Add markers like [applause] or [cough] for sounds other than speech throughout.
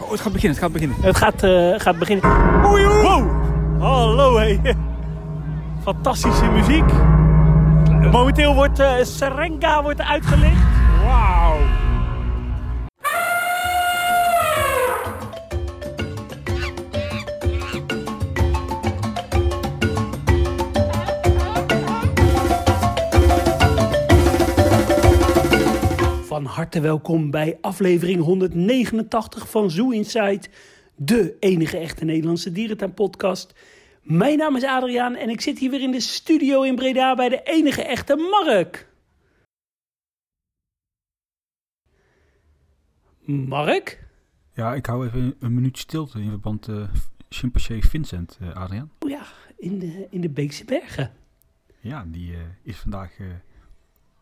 Oh, het gaat beginnen, het gaat beginnen. Het gaat, eh, gaat beginnen. Wow! Hallo hé. Fantastische muziek. Momenteel wordt eh Serenga wordt uitgelicht. Wauw. Harte welkom bij aflevering 189 van Zoo Inside, de enige echte Nederlandse dierentuinpodcast. Mijn naam is Adriaan en ik zit hier weer in de studio in Breda bij de enige echte Mark. Mark? Ja, ik hou even een minuut stilte in verband met chimpansee Vincent, eh, Adriaan. Oh ja, in de, in de Beekse Bergen. Ja, die eh, is vandaag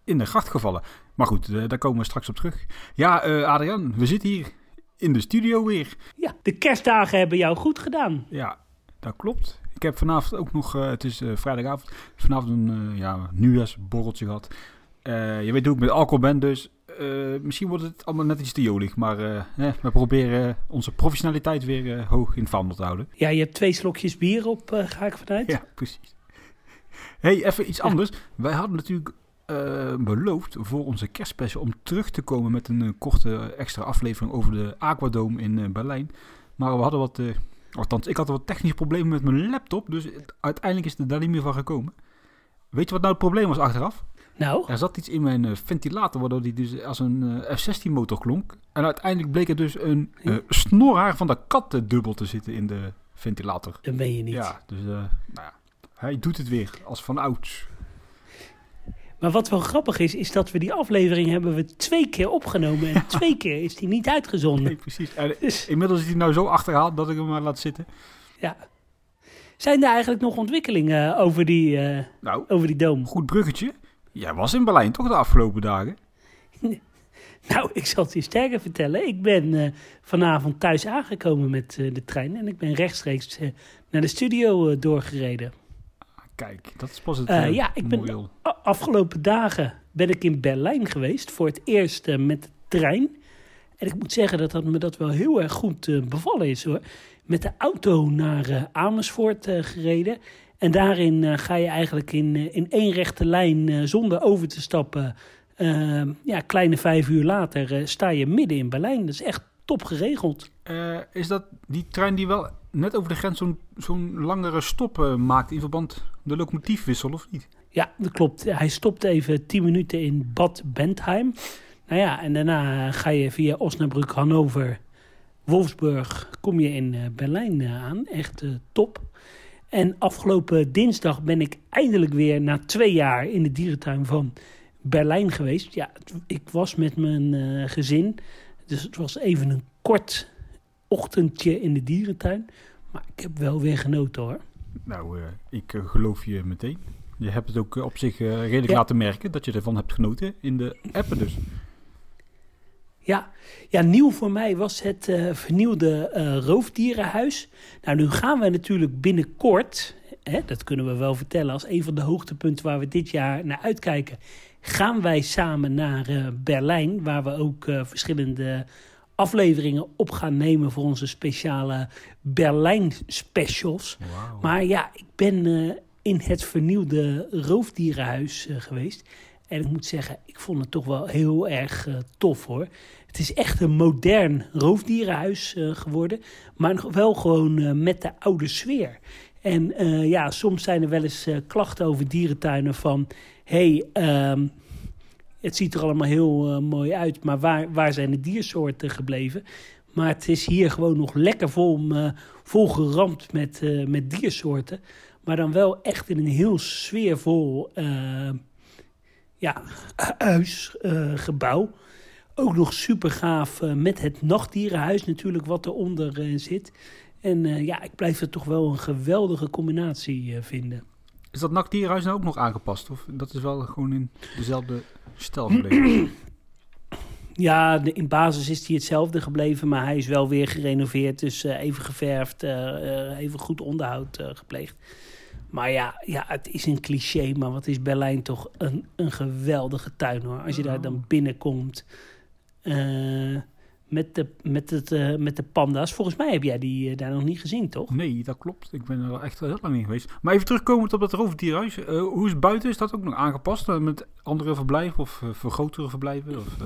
in de gracht gevallen. Maar goed, eh, daar komen we straks op terug. Ja, Adriaan, we zitten hier in de studio weer. Ja, de kerstdagen hebben jou goed gedaan. Ja, dat klopt. Ik heb vanavond ook nog, eh, het is vrijdagavond, vanavond een uh, ja, nieuwjaarsborreltje gehad. Eh, je weet hoe ik met alcohol ben, dus misschien wordt het allemaal net iets te jolig. Maar eh, we proberen onze professionaliteit weer hoog in het vaandel te houden. Ja, je hebt twee slokjes bier op, ga ik vanuit. Ja, precies. hey, even iets anders. Wij hadden natuurlijk eh, beloofd voor onze kerstspecial om terug te komen met een eh, korte extra aflevering over de Aquadome in eh, Berlijn. Maar we hadden wat, eh, althans ik had wat technische problemen met mijn laptop, dus uiteindelijk is het er daar niet meer van gekomen. Weet je wat nou het probleem was achteraf? Nou, Er zat iets in mijn ventilator waardoor die dus als een eh, F-16 motor klonk. En uiteindelijk bleek er dus een snorhaar van de kat dubbel te zitten in de ventilator. dat ben je niet. Ja, dus nou ja, hij doet het weer als van ouds. Maar wat wel grappig is, is dat we die aflevering hebben we twee keer opgenomen. En [laughs] twee keer is die niet uitgezonden. Nee, precies. En Dus, inmiddels is hij nou zo achterhaald dat ik hem maar laat zitten. ja. Zijn er eigenlijk nog ontwikkelingen over die, eh, Nou, over die doom? goed bruggetje. Jij was in Berlijn toch de afgelopen dagen? [laughs] Nou, ik zal het je sterker vertellen. Ik ben eh, vanavond thuis aangekomen met eh, de trein. En ik ben rechtstreeks eh, naar de studio eh, doorgereden. Kijk, dat is pas het Eh, eh, ja, ik ben- afgelopen dagen ben ik in Berlijn geweest. Voor het eerst eh, met de trein. En ik moet zeggen dat, dat me dat wel heel erg goed bevallen is hoor. Met de auto naar Amersfoort gereden. En daarin ga je eigenlijk in, in één rechte lijn zonder over te stappen. ja, kleine vijf uur later sta je midden in Berlijn. Dat is echt top geregeld. Is dat die trein die wel net over de grens zo'n zo'n langere stop eh, maakt in verband de locomotiefwissel of niet? Ja, dat klopt. Hij stopt even 10 minuten in Bad Bentheim. Nou ja, en daarna ga je via Osnabrück, Hannover, Wolfsburg, kom je in eh, Berlijn eh, aan. Echt top. En afgelopen dinsdag ben ik eindelijk weer na twee jaar in de dierentuin van Berlijn geweest. Ja, ik was met mijn gezin. Dus het was even een kort ochtendje in de dierentuin. Maar ik heb wel weer genoten hoor. Nou, eh, ik eh, geloof je meteen. Je hebt het ook eh, op zich redelijk Ja. laten merken dat je ervan hebt genoten in de appen dus. Ja, ja, nieuw voor mij was het vernieuwde roofdierenhuis. Nou, nu gaan we natuurlijk binnenkort, hè, dat kunnen we wel vertellen als een van de hoogtepunten waar we dit jaar naar uitkijken, gaan wij samen naar Berlijn, waar we ook verschillende afleveringen op gaan nemen voor onze speciale Berlijn specials. Maar ja, ik ben eh, in het vernieuwde roofdierenhuis eh, geweest. En ik moet zeggen, ik vond het toch wel heel erg eh, tof hoor. Het is echt een modern roofdierenhuis geworden. Maar nog wel gewoon met de oude sfeer. En ja, soms zijn er wel eens klachten over dierentuinen van... hey, ehm, het ziet er allemaal heel eh, mooi uit, maar waar, waar zijn de diersoorten gebleven? Maar het is hier gewoon nog lekker vol, eh, vol geramd met, eh, met diersoorten. Maar dan wel echt in een heel sfeervol ja, [clears throat] huisgebouw. Ook nog super gaaf met het nachtdierenhuis natuurlijk wat eronder zit. En ja, ik blijf het toch wel een geweldige combinatie vinden. Is dat nachtdierenhuis nou ook nog aangepast? Of dat is wel gewoon in dezelfde gebleven? [clears throat] Ja, de, in basis is hij hetzelfde gebleven, maar hij is wel weer gerenoveerd. Dus eh, even geverfd, eh, eh, even goed onderhoud gepleegd. Maar ja, ja, het is een cliché, maar wat is Berlijn toch een, een geweldige tuin hoor. Als je daar dan binnenkomt, eh, met de, met, het, eh, met de panda's. Volgens mij heb jij die eh, daar nog niet gezien, toch? Nee, dat klopt. Ik ben er echt heel lang niet geweest. Maar even terugkomend op dat roofdierhuis. Eh, hoe is het buiten? Is dat ook nog aangepast met andere verblijven of vergrotere verblijven of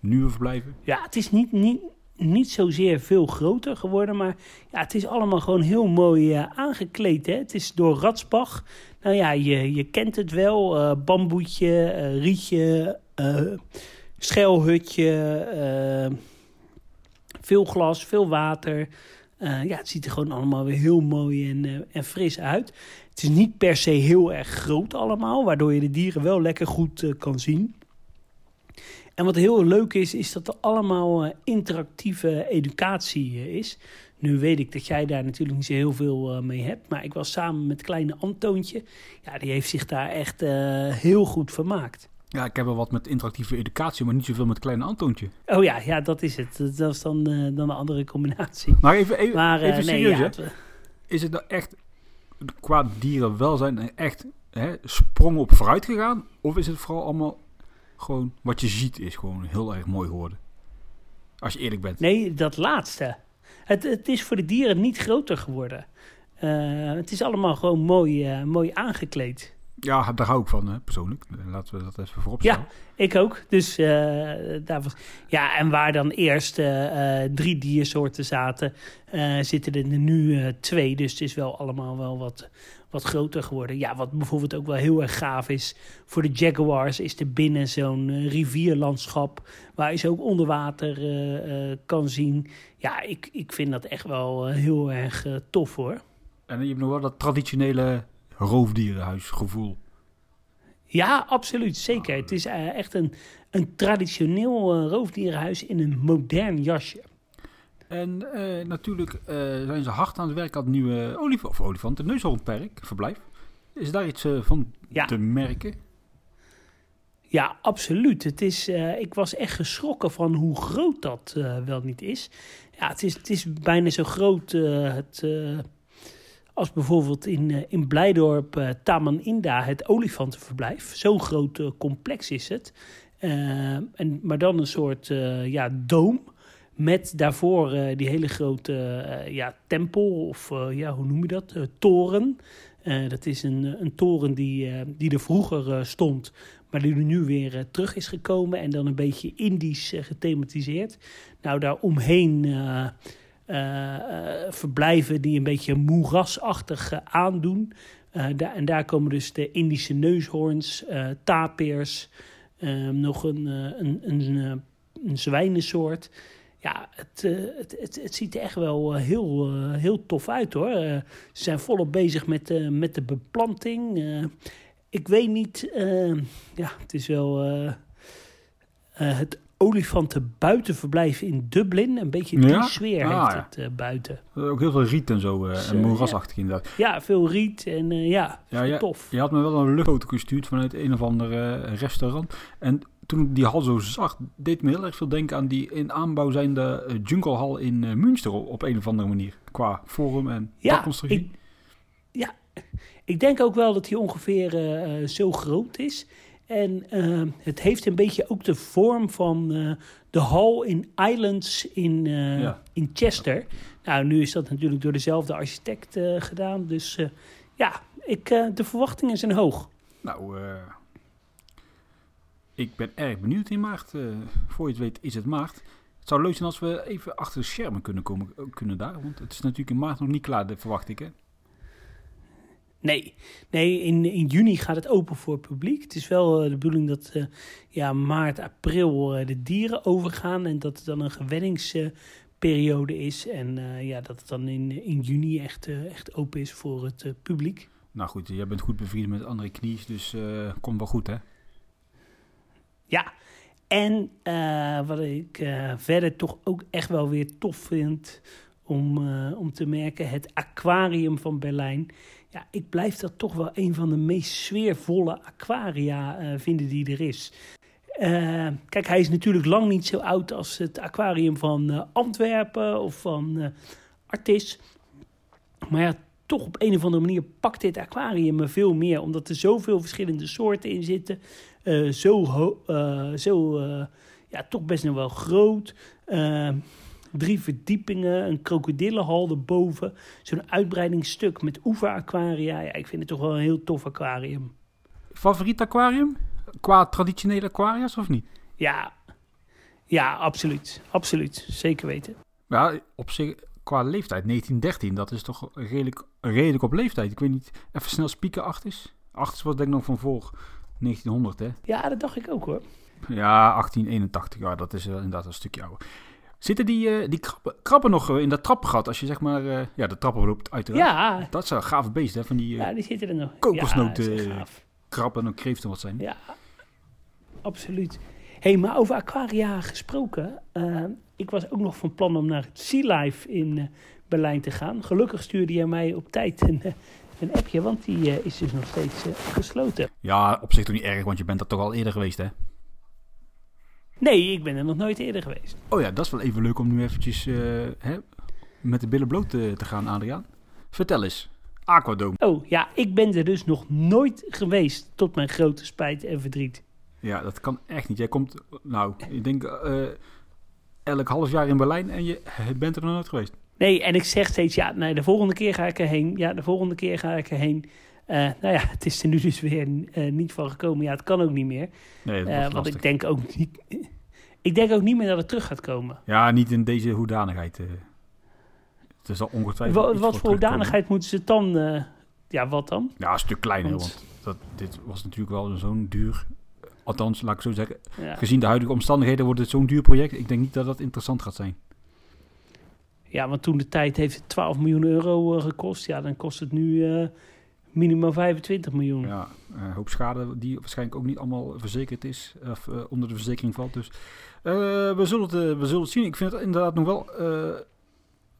nieuwe verblijven? Ja, het is niet, niet, niet zozeer veel groter geworden, maar ja, het is allemaal gewoon heel mooi aangekleed. Hè? Het is door Ratsbach. Nou ja, je, je kent het wel. Bamboetje, rietje, schelhutje, veel glas, veel water. ja, het ziet er gewoon allemaal weer heel mooi en, en fris uit. Het is niet per se heel erg groot allemaal, waardoor je de dieren wel lekker goed kan zien. En wat heel leuk is, is dat er allemaal interactieve educatie is. Nu weet ik dat jij daar natuurlijk niet zo heel veel mee hebt. Maar ik was samen met kleine Antoontje. Ja, die heeft zich daar echt heel goed vermaakt. Ja, ik heb wel wat met interactieve educatie, maar niet zoveel met kleine Antoontje. Oh ja, ja dat is het. Dat is dan, dan een andere combinatie. [laughs] Maar even, even, maar, even serieus, nee, ja, het, Is het nou echt qua dierenwelzijn echt hè, sprong op vooruit gegaan? Of is het vooral allemaal gewoon wat je ziet is gewoon heel erg mooi geworden. Als je eerlijk bent. Nee, dat laatste. Het, het is voor de dieren niet groter geworden. Uh, het is allemaal gewoon mooi, mooi aangekleed. Ja, daar hou ik van, hè, persoonlijk. Laten we dat even voorop stellen. Ja, ik ook. Dus uh, daar was... Ja, en waar dan eerst drie diersoorten zaten, zitten er nu twee. Dus het is wel allemaal wel wat, wat groter geworden. Ja, wat bijvoorbeeld ook wel heel erg gaaf is voor de Jaguars, is er binnen zo'n rivierlandschap waar je ze ook onder water kan zien. Ja, ik, ik vind dat echt wel heel erg tof hoor. En je hebt nog wel dat traditionele roofdierenhuisgevoel. Ja, absoluut. Zeker. Het is echt een, een traditioneel roofdierenhuis in een modern jasje. En uh, natuurlijk uh, zijn ze hard aan het werk aan het nieuwe olif of olifant, de neushoornperk, verblijf. Is daar iets uh, van ja. te merken? Ja, absoluut. Het is, ik was echt geschrokken van hoe groot dat wel niet is. Ja, het is, het is bijna zo groot het, als bijvoorbeeld in, in Blijdorp Taman Inda, het olifantenverblijf. Zo'n groot complex is het. en, maar dan een soort ja, doom. Met daarvoor die hele grote ja, tempel, of ja, hoe noem je dat? toren. dat is een, een toren die, die er vroeger stond, maar die nu weer terug is gekomen. En dan een beetje Indisch gethematiseerd. Nou, daar omheen verblijven die een beetje moerasachtig aandoen. daar, en daar komen dus de Indische neushoorns, tapirs, nog een, een, een, een zwijnensoort ja, het, uh, het, het, het, ziet er echt wel uh, heel, uh, heel tof uit hoor. ze zijn volop bezig met, met de beplanting. ik weet niet, ja, het is wel het olifantenbuitenverblijf in Dublin. Een beetje die ja? sfeer ah, heeft het buiten. Ook heel veel riet en zo dus, en moerasachtig ja. inderdaad. Ja, veel riet en ja, ja tof. Je had me wel een luchtfoto gestuurd vanuit een of ander restaurant. En toen ik die hal zo zag, deed me heel erg veel denken aan die in aanbouw zijnde uh, Jungle in Münster op een of andere manier. Qua vorm en ja. Ik, ja, ik denk ook wel dat hij ongeveer zo groot is. En het heeft een beetje ook de vorm van de hal in Islands in, ja. in Chester. Nou, nu is dat natuurlijk door dezelfde architect gedaan. Dus ja, ik, de verwachtingen zijn hoog. Nou, ik ben erg benieuwd in maart. Voor je het weet is het maart. Het zou leuk zijn als we even achter de schermen kunnen komen eh, kunnen daar. Want het is natuurlijk in maart nog niet klaar, verwacht ik hè. Nee, nee in, in juni gaat het open voor het publiek. Het is wel uh, de bedoeling dat uh, ja, maart, april uh, de dieren overgaan. En dat het dan een gewenningsperiode is. En ja, dat het dan in, in juni echt, echt open is voor het publiek. Nou goed, jij bent goed bevriend met André Knies, dus komt wel goed hè? Ja, en uh, wat ik uh, verder toch ook echt wel weer tof vind om, om te merken, het aquarium van Berlijn. Ja, ik blijf dat toch wel een van de meest sfeervolle aquaria vinden die er is. kijk, hij is natuurlijk lang niet zo oud als het aquarium van Antwerpen of van Artis. Maar ja, toch op een of andere manier pakt dit aquarium me veel meer. Omdat er zoveel verschillende soorten in zitten. Zo, zo ja, toch best nog wel groot. Drie verdiepingen, een krokodillenhal erboven. Zo'n uitbreidingsstuk met oeveraquaria. Ja, ik vind het toch wel een heel tof aquarium. Favoriet aquarium? Qua traditionele aquaria's of niet? Ja, ja absoluut. Absoluut. Zeker weten. Ja, op zich, qua leeftijd, 1913, dat is toch redelijk, redelijk op leeftijd. Ik weet niet, even snel spieken, 8 is. 8 was denk ik nog van voor 1900, hè? Ja, dat dacht ik ook hoor. Ja, 1881, ja, dat is inderdaad een stukje ouder. Zitten die, uh, die krabben, krabben nog uh, in dat trappengat als je zeg maar, uh, ja, de trappen loopt uiteraard. Ja. Dat is een gave beest, hè, van die, ja, die zitten er nog. kokosnoten, ja, krabben en kreeften wat zijn. Ja, absoluut. hey, maar over aquaria gesproken. ik was ook nog van plan om naar het Sea Life in Berlijn te gaan. Gelukkig stuurde jij mij op tijd een, een appje, want die is dus nog steeds gesloten. Ja, op zich toch niet erg, want je bent er toch al eerder geweest, hè? Nee, ik ben er nog nooit eerder geweest. Oh ja, dat is wel even leuk om nu eventjes uh, hè, met de billen bloot te, te, gaan, Adriaan. Vertel eens, Aquadome. Oh ja, ik ben er dus nog nooit geweest, tot mijn grote spijt en verdriet. Ja, dat kan echt niet. Jij komt, nou, ik denk uh, elk half jaar in Berlijn en je bent er nog nooit geweest. Nee, en ik zeg steeds, ja, nee, de volgende keer ga ik erheen. Ja, de volgende keer ga ik erheen. Uh, nou ja, het is er nu dus weer uh, niet van gekomen. Ja, het kan ook niet meer. Nee, uh, want ik denk ook niet. Ik denk ook niet meer dat het terug gaat komen. Ja, niet in deze hoedanigheid. Het is al ongetwijfeld. Wat, wat voor hoedanigheid moeten ze dan? ja, wat dan? Ja, een stuk kleiner. Want, want dat, dit was natuurlijk wel zo'n duur. Althans, laat ik zo zeggen. Ja. Gezien de huidige omstandigheden wordt het zo'n duur project. Ik denk niet dat dat interessant gaat zijn. Ja, want toen de tijd heeft het 12 miljoen euro gekost. Ja, dan kost het nu minimaal 25 miljoen. Ja, een hoop schade die waarschijnlijk ook niet allemaal verzekerd is, of uh, onder de verzekering valt. Dus uh, we, zullen het, we zullen het zien. Ik vind het inderdaad nog wel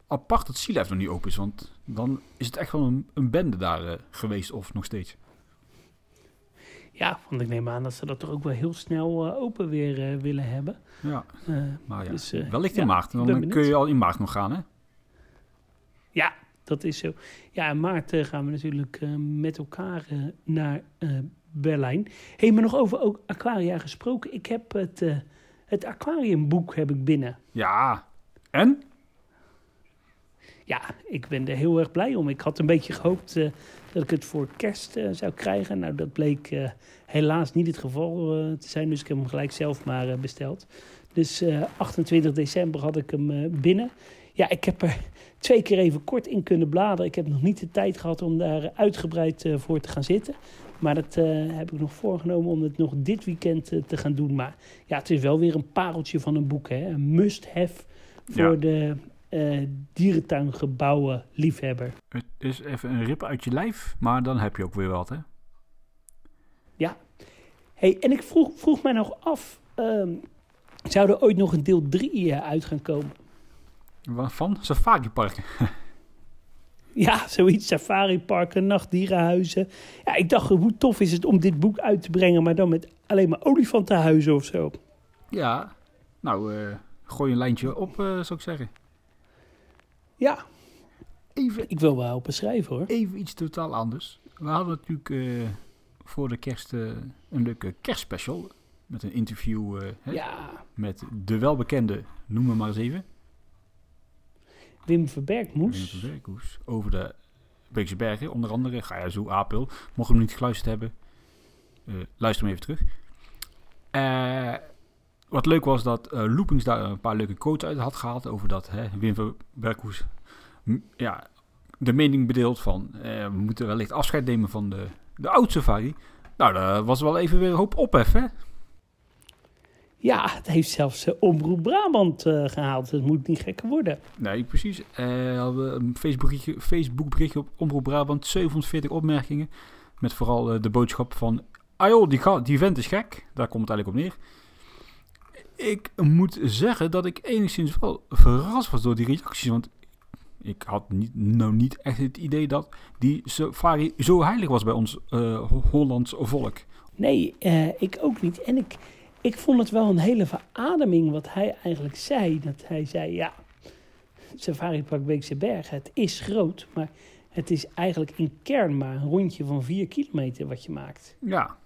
apart dat Sea nog niet open is, want dan is het echt wel een, een bende daar geweest of nog steeds. Ja, want ik neem aan dat ze dat toch ook wel heel snel open weer willen hebben. Ja, maar ja, dus, wellicht in ja, maart. Dan kun je al in maart nog gaan, hè? Ja, dat is zo. Ja, in maart uh, gaan we natuurlijk uh, met elkaar uh, naar Berlijn. hey, maar nog over ook aquaria gesproken. Ik heb het, het aquariumboek heb ik binnen. Ja, en? Ja, ik ben er heel erg blij om. Ik had een beetje gehoopt dat ik het voor kerst zou krijgen. Nou, dat bleek helaas niet het geval te zijn. Dus ik heb hem gelijk zelf maar besteld. Dus 28 december had ik hem binnen. Ja, ik heb er twee keer even kort in kunnen bladeren. Ik heb nog niet de tijd gehad om daar uitgebreid uh, voor te gaan zitten. Maar dat uh, heb ik nog voorgenomen om het nog dit weekend uh, te gaan doen. Maar ja, het is wel weer een pareltje van een boek. Hè? Een must-have voor ja. de dierentuingebouwen liefhebber. Het is even een rip uit je lijf, maar dan heb je ook weer wat, hè? Ja. Hey, en ik vroeg, vroeg mij nog af... Um, zou er ooit nog een deel 3 uit gaan komen? Van? Safariparken? [laughs] ja, zoiets. Safariparken, nachtdierenhuizen. Ja, ik dacht, hoe tof is het om dit boek uit te brengen, maar dan met alleen maar olifantenhuizen of zo. Ja, nou, uh, gooi een lijntje op, uh, zou ik zeggen. Ja. Even, ik wil wel helpen schrijven hoor. Even iets totaal anders. We hadden natuurlijk uh, voor de kerst een leuke kerstspecial. Met een interview ja. met de welbekende, noem me maar eens even. Wim Verbergmoes. Over de Beekse Bergen, onder andere. Ga je zo Apel. Mocht je hem niet geluisterd hebben, uh, luister hem even terug. Uh, wat leuk was dat uh, Loopings daar een paar leuke quotes uit had gehaald over dat hè, Wim Verbergmoes ja, de mening bedeelt van we moeten wellicht afscheid nemen van de, de oud safari. Nou, daar was wel even weer een hoop ophef, hè? Ja, het heeft zelfs uh, Omroep Brabant uh, gehaald. Het moet niet gekker worden. Nee, precies. Uh, we hadden een Facebookberichtje, Facebook op Omroep Brabant. 740 opmerkingen. Met vooral de boodschap van... Ah joh, die, die vent is gek. Daar komt het eigenlijk op neer. Ik moet zeggen dat ik enigszins wel verrast was door die reacties. Want ik had niet, nou niet echt het idee dat die safari zo heilig was bij ons Hollands volk. Nee, ik ook niet. En ik ik vond het wel een hele verademing wat hij eigenlijk zei. Dat hij zei, ja, Safari Park Beekse Bergen, het is groot, maar het is eigenlijk in kern maar een rondje van vier kilometer wat je maakt. Ja,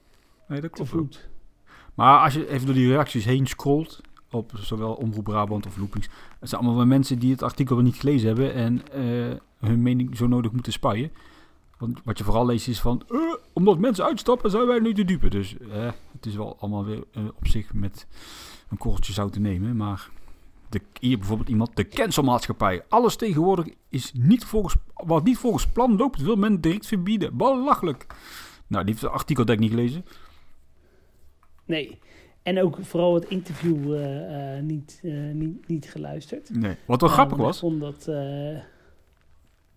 nee, dat klopt. Maar als je even door die reacties heen scrolt, op zowel Omroep Brabant of Loopings. Het zijn allemaal wel mensen die het artikel wel niet gelezen hebben en eh, hun mening zo nodig moeten spuien. Want wat je vooral leest is van, eh, omdat mensen uitstappen zijn wij nu de dupe. Dus eh, het is wel allemaal weer eh, op zich met een korreltje zout te nemen. Maar de, hier bijvoorbeeld iemand, de cancelmaatschappij. Alles tegenwoordig is niet volgens, wat niet volgens plan loopt, wil men direct verbieden. Belachelijk. Nou, die heeft het artikel denk ik niet gelezen. Nee. En ook vooral het interview eh, eh, niet, eh, niet, niet geluisterd. Nee. Wat wel grappig was, Ik vond dat... eh,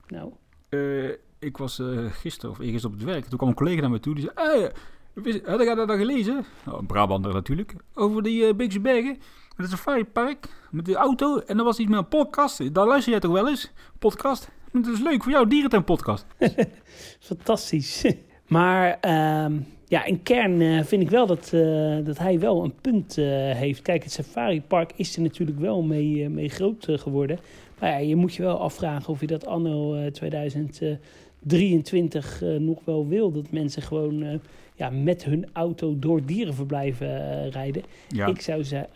nou, eh, ik was uh, gisteren of ergens op het werk. Toen kwam een collega naar me toe. Die zei, hey, had ik dat dan gelezen? Nou, Brabander natuurlijk. Over die uh, Bergen. Dat is een vrijpark met de auto. En er was iets met een podcast. Daar luister jij toch wel eens? Podcast. het is leuk voor jou, Dierentuin podcast. [laughs] Fantastisch. [laughs] Maar ehm, ja, in kern eh, vind ik wel dat, dat hij wel een punt heeft. Kijk, het safaripark is er natuurlijk wel mee, mee groot geworden. Maar ja, je moet je wel afvragen of je dat anno 2000... 23 eh, nog wel wil. Dat mensen gewoon eh, ja, met hun auto door dierenverblijven eh, rijden. Ja. Ik zou ze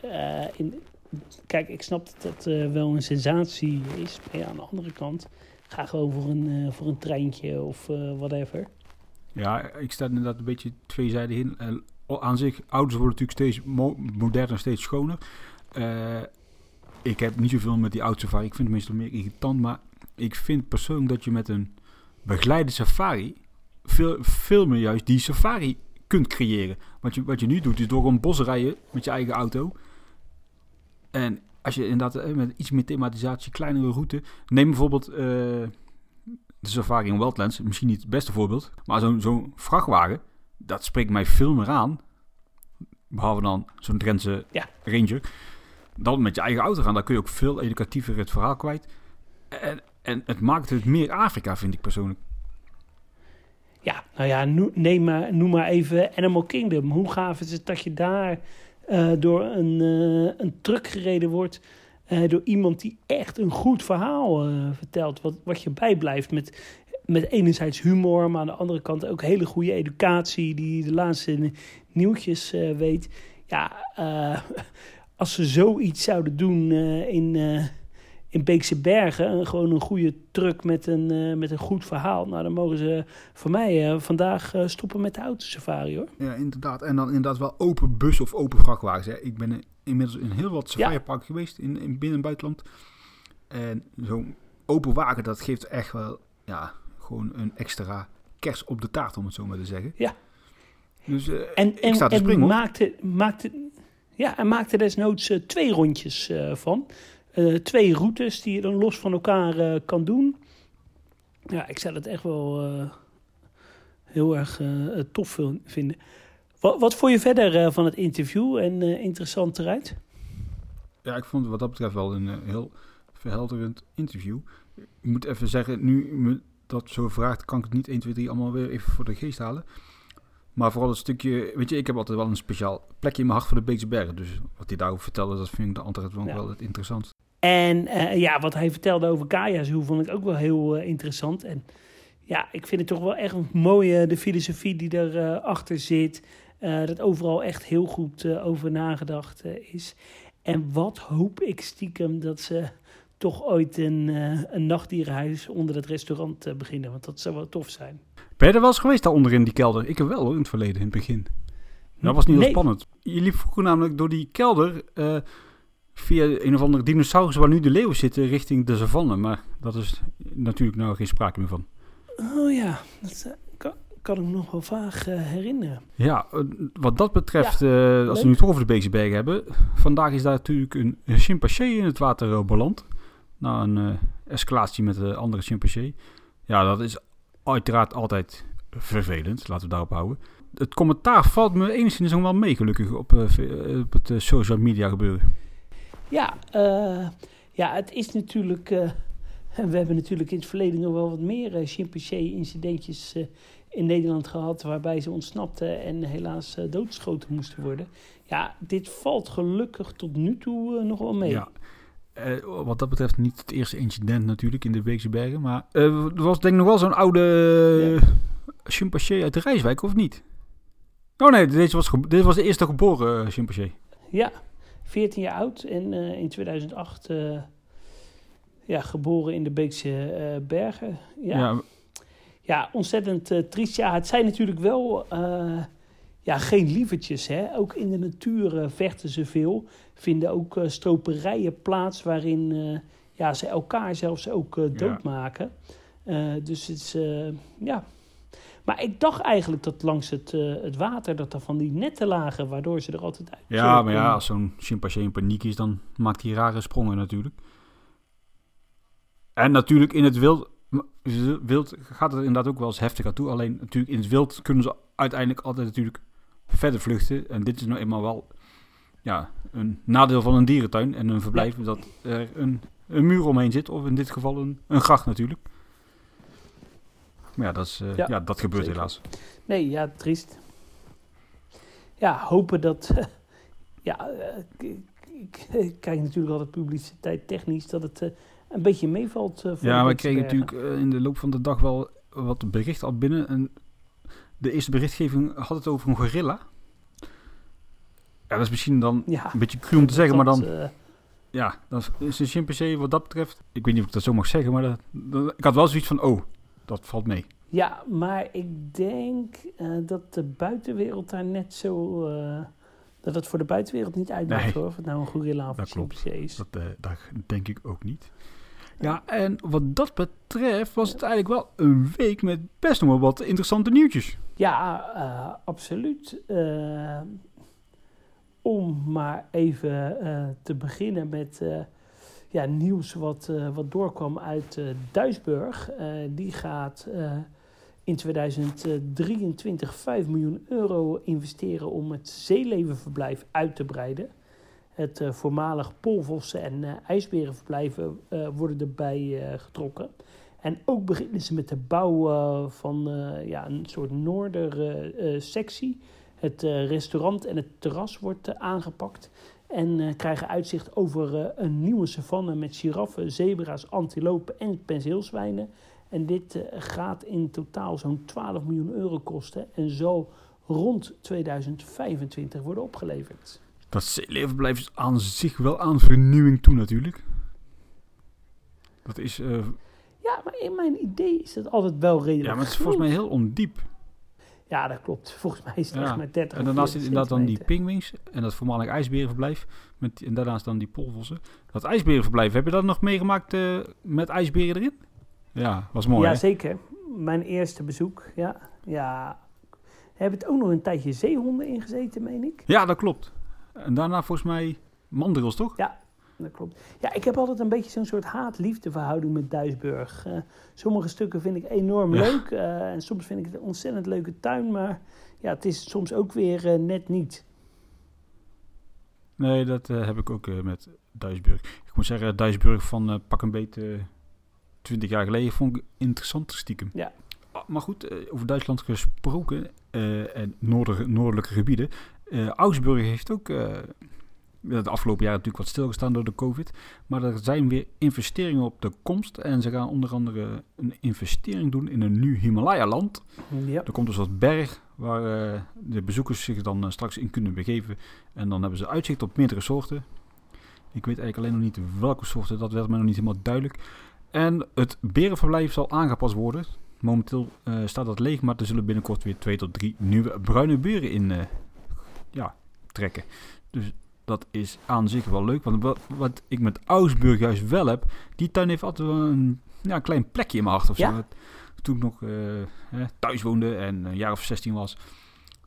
in, kijk, ik snap dat dat wel een sensatie is. Maar aan de andere kant, ga gewoon voor een, voor een treintje of uh, whatever. Ja, ik sta inderdaad een beetje twee zijden in. aan zich, auto's worden natuurlijk steeds mo moderner, steeds schoner. ik heb niet zoveel met die auto's Ik vind het meestal meer irritant. Maar ik vind persoonlijk dat je met een begeleide safari veel, veel meer juist die safari kunt creëren. Wat je, wat je nu doet is door een bos rijden met je eigen auto. En als je inderdaad eh, met iets meer thematisatie, kleinere route. Neem bijvoorbeeld eh, de safari in Wildlands. Misschien niet het beste voorbeeld. Maar zo'n zo'n vrachtwagen, dat spreekt mij veel meer aan. Behalve dan zo'n Drentse Ja. Ranger. Dan met je eigen auto gaan. Daar kun je ook veel educatiever het verhaal kwijt. En, en het maakt het meer Afrika, vind ik persoonlijk. Ja, nou ja, noem, neem maar, noem maar even Animal Kingdom. Hoe gaaf is het dat je daar eh, door een, eh, een truck gereden wordt... eh, door iemand die echt een goed verhaal vertelt. Wat, wat je bijblijft met, met enerzijds humor... maar aan de andere kant ook hele goede educatie... die de laatste nieuwtjes weet. Ja, [laughs] als ze zoiets zouden doen in... in Beekse Bergen, gewoon een goede truck met een, eh, met een goed verhaal. Nou, dan mogen ze voor mij eh, vandaag eh, stoppen met de autosafari hoor. Ja, inderdaad. En dan inderdaad wel open bus of open vrachtwagens. Hè. Ik ben in- inmiddels in heel wat safariparken geweest in, in binnen- en buitenland. En zo'n open wagen, dat geeft echt wel ja, gewoon een extra kers op de taart, om het zo maar te zeggen. Ja. Dus En, ik en, sta te en springen hoor. maakte, maakte, ja, en maakte desnoods twee rondjes van. Eh, twee routes die je dan los van elkaar eh, kan doen. Ja, ik zou het echt wel eh, heel erg tof vinden. Wat, wat vond je verder van het interview en interessant eruit? Ja, ik vond het wat dat betreft wel een heel verhelderend interview. Ik moet even zeggen, nu me dat zo vraagt, kan ik het niet 1, 2, 3 allemaal weer even voor de geest halen. Maar vooral het stukje, weet je, ik heb altijd wel een speciaal plekje in mijn hart voor de Beekse Bergen. Dus wat hij daarover vertelde, dat vind ik de antwoord wel, Ja. wel het interessantst. En eh, ja, wat hij vertelde over Kaya Zoo vond ik ook wel heel eh, interessant. En ja, ik vind het toch wel echt een mooie de filosofie die erachter achter zit. Eh, dat overal echt heel goed over nagedacht is. En wat hoop ik stiekem dat ze toch ooit een, een nachtdierenhuis onder het restaurant beginnen. Want dat zou wel tof zijn. Ben je er wel eens geweest daaronder in die kelder? Ik heb wel in het verleden, in het begin. Dat was niet heel Nee. spannend. Je liep vroeger namelijk door die kelder via een of andere dinosaurus waar nu de leeuwen zitten richting de savanne. Maar dat is natuurlijk nou geen sprake meer van. Oh ja, dat eh, kan, kan ik me nog wel vaag eh, herinneren. Ja, eh, wat dat betreft, als we nu toch over de Beekse hebben. Vandaag is daar natuurlijk een, een chimpansee in het water beland. Na een escalatie met de andere chimpansee. Ja, dat is uiteraard altijd vervelend. Laten we daarop houden. Het commentaar valt me enigszins nog wel mee, gelukkig, op, het social media gebeuren. Ja, eh, ja, het is natuurlijk. eh, [laughs] we hebben natuurlijk in het verleden nog wel wat meer uh, chimpansee-incidentjes in Nederland gehad. waarbij ze ontsnapten en helaas doodgeschoten moesten worden. Ja, dit valt gelukkig tot nu toe nog wel mee. Ja. Wat dat betreft niet het eerste incident natuurlijk in de Beekse Bergen. Maar er was denk ik nog wel zo'n oude eh, chimpansee uit de Rijswijk, of niet? Oh nee, deze was, dit was de eerste geboren chimpansee. Ja, 14 jaar oud en eh, in 2008 eh, ja, geboren in de Beekse eh, Bergen. Ja, ja. ja, ontzettend triest. Ja, het zijn natuurlijk wel ja, geen lievertjes. Hè? Ook in de natuur vechten ze veel. Vinden ook stroperijen plaats waarin ja, ze elkaar zelfs ook doodmaken. Eh, dus het is, ja... Maar ik dacht eigenlijk dat langs het, eh, het water dat er van die netten lagen, waardoor ze er altijd uit ja maar ja, als zo'n chimpansee in paniek is, dan maakt hij rare sprongen natuurlijk. En natuurlijk in het wild, wild gaat het inderdaad ook wel eens heftig aan toe. Alleen natuurlijk in het wild kunnen ze uiteindelijk altijd natuurlijk verder vluchten. En dit is nou eenmaal wel ja, een nadeel van een dierentuin en een verblijf. Dat er een, een muur omheen zit. Of in dit geval een, een gracht natuurlijk. Maar ja, dat, is, eh, Ja, ja, dat gebeurt zeker. helaas. Nee, ja, triest. Ja, hopen dat. [laughs] ja, eh, ik, kijk natuurlijk altijd publiciteit technisch dat het eh, een beetje meevalt. voor Ja, we kregen natuurlijk in de loop van de dag wel wat berichten al binnen. En de eerste berichtgeving had het over een gorilla. Ja, dat is misschien dan Ja, een beetje cru om te zeggen, maar dat, dan... Ja, dan is een chimpansee wat dat betreft... Ik weet niet of ik dat zo mag zeggen, maar dat, dat- ik had wel zoiets van... Oh, dat valt mee. ja, maar ik denk eh, dat de buitenwereld daar net zo. eh, dat het voor de buitenwereld niet uitmaakt Nee. hoor. Of het nou een gorilla of een klopt. is. Dat, eh, dat denk ik ook niet. Ja, en wat dat betreft was het eigenlijk wel een week met best nog wel wat interessante nieuwtjes. Ja, absoluut. Om maar even te beginnen met ja, nieuws wat, eh, wat doorkwam uit eh, Duisburg. Eh, die gaat in 2023 5 miljoen euro investeren om het zeelevenverblijf uit te breiden. Het voormalig polvossen en eh, ijsberenverblijven worden erbij getrokken. En ook beginnen ze met de bouw van ja, een soort noordersectie. het eh, restaurant en het terras wordt aangepakt. En eh, krijgen uitzicht over eh, een nieuwe savanne met giraffen, zebra's, antilopen en penseelzwijnen. En dit eh, gaat in totaal zo'n 12 miljoen euro kosten en zal rond 2025 worden opgeleverd. Dat zeelevenverblijf is aan zich wel aan vernieuwing toe natuurlijk. Dat is... Ja, maar in mijn idee is dat altijd wel redelijk ja, maar het is volgens mij heel ondiep. Ja, dat klopt. Volgens mij is het Ja. echt maar 30 En daarnaast zit inderdaad dan die 40 pingwings en dat voormalig ijsberenverblijf. Met, en daarnaast dan die polvossen. Dat ijsberenverblijf, heb je dat nog meegemaakt eh, met ijsberen erin? Ja, was mooi Ja, hè? zeker. Mijn eerste bezoek, ja. ja. Hebben het ook nog een tijdje zeehonden ingezeten, meen ik? Ja, dat klopt. En daarna volgens mij mandrils, toch? Dat klopt. Ja, ik heb altijd een beetje zo'n soort haat-liefde verhouding met Duisburg. Eh, sommige stukken vind ik enorm Ja. leuk. eh, en soms vind ik het een ontzettend leuke tuin. Maar ja, het is soms ook weer eh, net niet. Nee, dat heb ik ook met Duisburg. Ik moet zeggen, Duisburg van pak een beetje 20 jaar geleden vond ik interessant stiekem. Ja. Ah, Maar goed, over Duitsland gesproken en noorder, noordelijke gebieden. Augsburg heeft ook de afgelopen jaren natuurlijk wat stilgestaan door de COVID. Maar er zijn weer investeringen op de komst. En ze gaan onder andere een investering doen in een nieuw Himalaya-land. Ja. Er komt dus wat berg waar eh, de bezoekers zich dan eh, straks in kunnen begeven. En dan hebben ze uitzicht op meerdere soorten. Ik weet eigenlijk alleen nog niet welke soorten, dat werd mij nog niet helemaal duidelijk. En het berenverblijf zal aangepast worden. Momenteel eh, staat dat leeg, maar er zullen binnenkort weer twee tot drie nieuwe bruine beren in ja, trekken. Dus dat is aan zich wel leuk. Want wat, wat ik met Augsburg juist wel heb, die tuin heeft altijd wel een, ja, een klein plekje in mijn hart of Ja? zo. Toen ik nog hè, thuis woonde en een jaar of 16 was,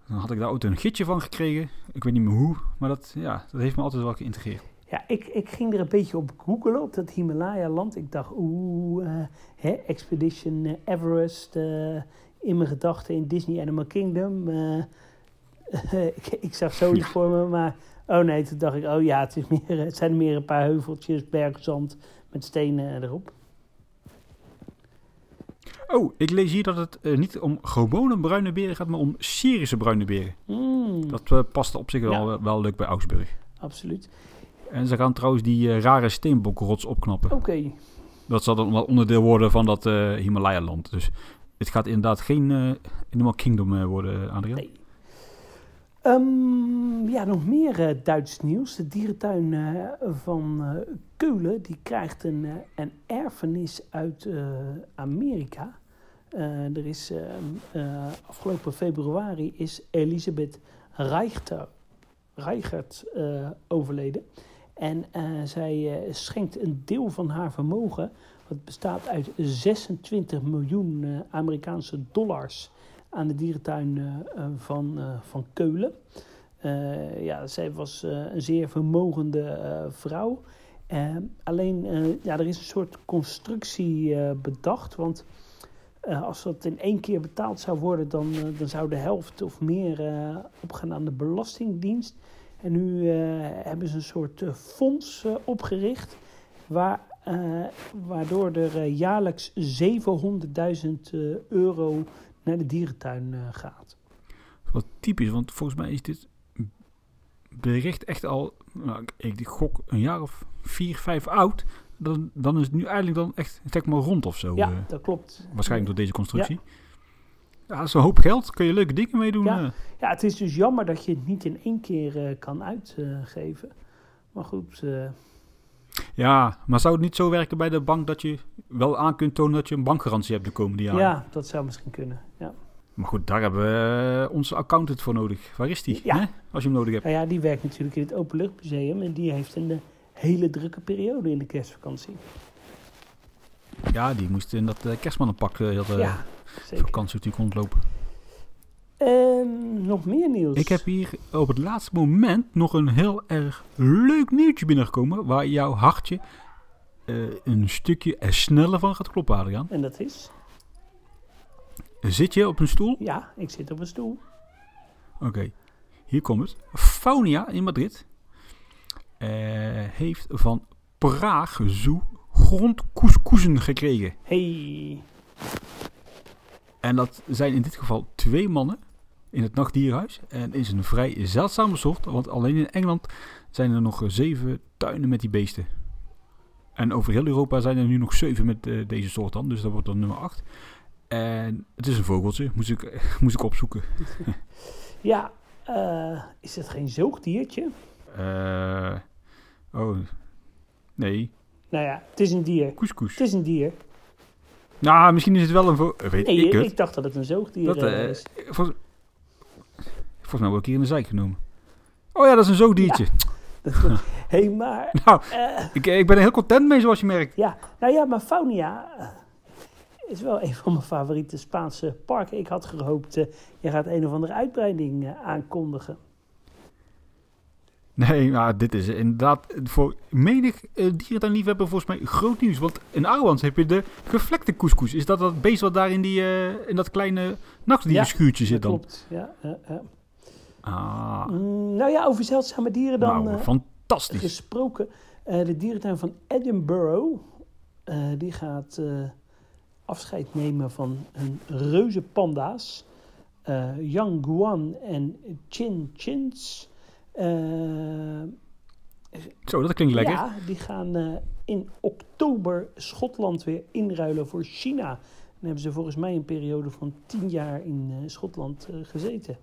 dan had ik daar ook een gidsje van gekregen. Ik weet niet meer hoe, maar dat, ja, dat heeft me altijd wel geïntegreerd. Ja, ik, ik ging er een beetje op googelen, op dat Himalaya-land. Ik dacht, oeh, eh, hè, Expedition Everest, eh, in mijn gedachten in Disney Animal Kingdom. Eh, [laughs] ik, ik zag zoiets Ja. voor me, maar oh nee, toen dacht ik, oh ja, het, is meer, het zijn meer een paar heuveltjes, bergzand met stenen erop. Oh, ik lees hier dat het eh, niet om gewone bruine beren gaat, maar om Syrische bruine beren. Mm, Dat eh, past op zich Ja. wel, wel leuk bij Augsburg. Absoluut. En ze gaan trouwens die eh, rare steenbokrots opknappen. Oké, Dat zal dan wel onderdeel worden van dat eh, Himalaya-land. Dus het gaat inderdaad geen eh Animal Kingdom eh, worden, Adriaan. Nee. Ehm, ja, nog meer eh, Duits nieuws. De dierentuin eh, van eh, Keulen die krijgt een, een erfenis uit Amerika. Er is ehm, eh, afgelopen februari is Elisabeth Reichter, Reichert overleden. En zij schenkt een deel van haar vermogen, wat bestaat uit 26 miljoen Amerikaanse dollars, aan de dierentuin eh, eh, van, eh, van Keulen. Ja, zij was een zeer vermogende vrouw. Alleen, ja, er is een soort constructie bedacht. Want als dat in één keer betaald zou worden, dan, dan zou de helft of meer eh, opgaan aan de Belastingdienst. En nu hebben ze een soort fonds opgericht. Waar, waardoor er jaarlijks 700.000 eh, euro naar de dierentuin eh, gaat. Wat typisch, want volgens mij is dit bericht echt al, nou, ik gok, een jaar of vier, vijf oud. Dan, dan is het nu eigenlijk dan echt zeg maar rond of zo. Ja, eh, dat klopt. waarschijnlijk door deze constructie. Ja, is een hoop geld. Kun je leuke dingen mee doen. Ja. eh. Ja, het is dus jammer dat je het niet in één keer kan uitgeven. maar goed, ja, maar zou het niet zo werken bij de bank dat je wel aan kunt tonen dat je een bankgarantie hebt de komende ja. jaren? dat zou misschien kunnen. Ja. Maar goed, daar hebben we eh, onze accountant voor nodig. Waar is die? Ja. hè? Als je hem nodig hebt. Nou ja, die werkt natuurlijk in het Openluchtmuseum en die heeft een eh, hele drukke periode in de kerstvakantie. Ja, die moest in dat eh, kerstmannenpak heel de ja, vakantie natuurlijk rondlopen. Ehm, nog meer nieuws? Ik heb hier op het laatste moment nog een heel erg leuk nieuwtje binnengekomen. Waar jouw hartje eh, een stukje er sneller van gaat kloppen, Adriaan. En dat is? Zit je op een stoel? Ja, ik zit op een stoel. Oké, hier komt het. Faunia in Madrid eh, heeft van Praag Zoo grondkoeskoezen gekregen. Hey. En dat zijn in dit geval twee mannen in het nachtdierhuis. En is een vrij zeldzame soort, want alleen in Engeland zijn er nog zeven tuinen met die beesten. En over heel Europa zijn er nu nog zeven met eh, deze soort dan, dus dat wordt dan nummer acht. En het is een vogeltje, moest ik, [laughs] moest ik opzoeken. [laughs] Ja, eh, is het geen zoogdiertje? Eh, oh, nee, Nou ja, het is een dier. koeskoes. Het is een dier. Nou, misschien is het wel een vogel, weet Nee, ik ik, dacht dat het een zoogdier Dat, eh, eh, is. Volgens, volgens mij word ik hier in de zijk genomen. Oh ja, dat is een zoogdiertje. [laughs] Hé, hey, maar... [laughs] Nou, eh, ik, ik ben er heel content mee, zoals je merkt. Ja, nou ja, maar Faunia eh, is wel een van mijn favoriete Spaanse parken. Ik had gehoopt, eh je gaat een of andere uitbreiding aankondigen. Nee, maar dit is inderdaad voor menig uh, dierentuinliefhebber volgens mij groot nieuws. Want in Ouwans heb je de gevlekte couscous. Is dat dat beest wat daar in, die, uh, in dat kleine nachtdierenschuurtje zit dan? klopt, ja. Uh, uh. Ah. Nou ja, over zeldzame dieren dan nou, fantastisch. gesproken. Eh, de dierentuin van Edinburgh, eh, die gaat afscheid nemen van hun reuze panda's. Yang Guan en Chin Chins. Uh, Zo, dat klinkt lekker. Ja, die gaan uh, in oktober Schotland weer inruilen voor China. Dan hebben ze volgens mij een periode van tien jaar in Schotland gezeten.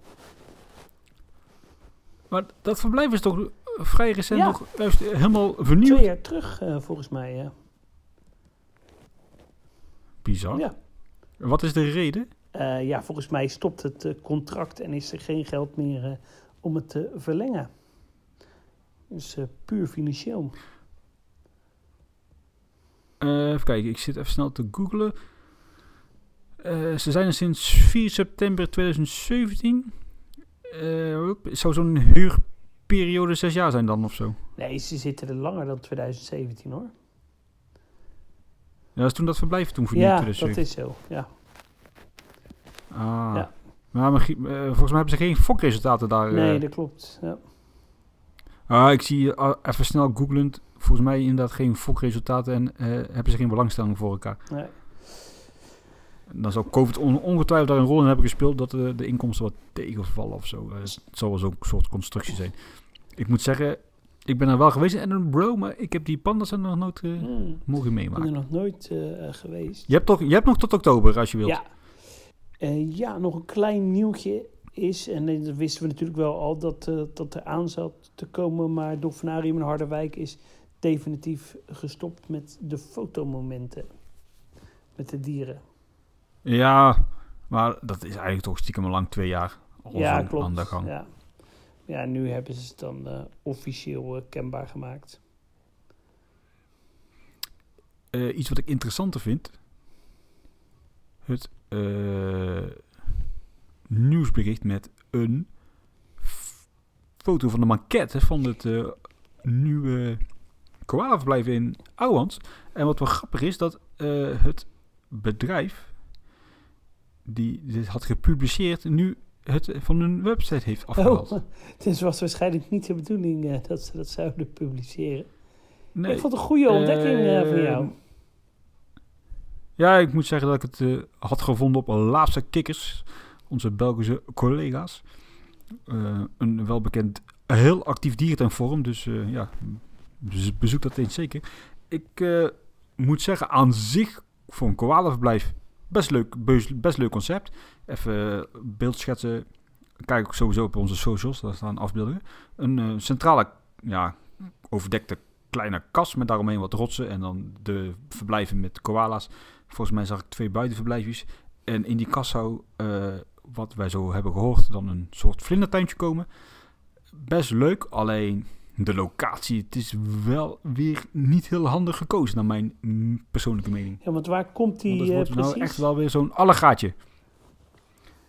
Maar dat verblijf is toch vrij recent ja. nog juist helemaal vernieuwd? Twee jaar terug, uh, volgens mij. Ja. Bizar. Ja. Wat is de reden? Uh, ja, volgens mij stopt het uh, contract en is er geen geld meer om het te verlengen. Dus puur financieel. even kijken, ik zit even snel te googlen. ze zijn er sinds 4 september 2017. Het zou zo'n huurperiode zes jaar zijn dan of zo? Nee, ze zitten er langer dan 2017 hoor. Ja, dat is toen dat verblijf toen vernieuwd. Ja, dat is zo, ja. Ah. Ja. Maar, maar uh, volgens mij hebben ze geen fokresultaten daar. Nee, uh... dat klopt. Ja. Ah, ik zie uh, even snel googlend. Volgens mij inderdaad geen fokresultaten en eh, hebben ze geen belangstelling voor elkaar. Nee. Dan zal COVID on ongetwijfeld daar een rol in hebben gespeeld dat de, de inkomsten wat tegenvallen of zo. het zal wel zo'n soort constructie zijn. Ik moet zeggen, ik ben er wel geweest in Edinburgh, maar ik heb die pandas er nog nooit uh, hmm. mogen meemaken. Ik ben er nog nooit uh, geweest. Je hebt, toch, je hebt nog tot oktober als je wilt. Ja. Uh, ja, nog een klein nieuwtje. is, en dat wisten we natuurlijk wel al, dat, dat er aan zat te komen. Maar Dolfinarium in Harderwijk is definitief gestopt met de fotomomenten met de dieren. Ja, maar dat is eigenlijk toch stiekem al lang twee jaar al ja, klopt. aan de gang. Ja. ja, nu hebben ze het dan uh, officieel uh, kenbaar gemaakt. Uh, iets wat ik interessanter vind. Het nieuwsbericht met een foto van de maquette van het nieuwe koala-verblijf in Ouwans. En wat wel grappig is, dat het bedrijf die dit had gepubliceerd, nu het van hun website heeft afgehaald. Oh, [laughs] dus was waarschijnlijk niet de bedoeling uh, dat ze dat zouden publiceren. Nee, ik vond het een goede ontdekking uh, van jou. Ja, ik moet zeggen dat ik het uh, had gevonden op laatste kikkers, onze Belgische collega's. een welbekend, heel actief dierentuinforum, dus ja, bezoek dat eens zeker. Ik moet zeggen, aan zich voor een koalaverblijf best leuk, best leuk concept. Even beeldschetsen. Kijk ook sowieso op onze socials, daar staan afbeeldingen. Een uh, centrale, ja, overdekte kleine kas met daaromheen wat rotsen. En dan de verblijven met koala's. Volgens mij zag ik twee buitenverblijfjes. En in die kas zou, uh, wat wij zo hebben gehoord, dan een soort vlindertuintje komen. Best leuk, alleen de locatie, het is wel weer niet heel handig gekozen, naar mijn persoonlijke mening. Ja, want waar komt die want wordt uh, nou echt wel weer zo'n allegaatje.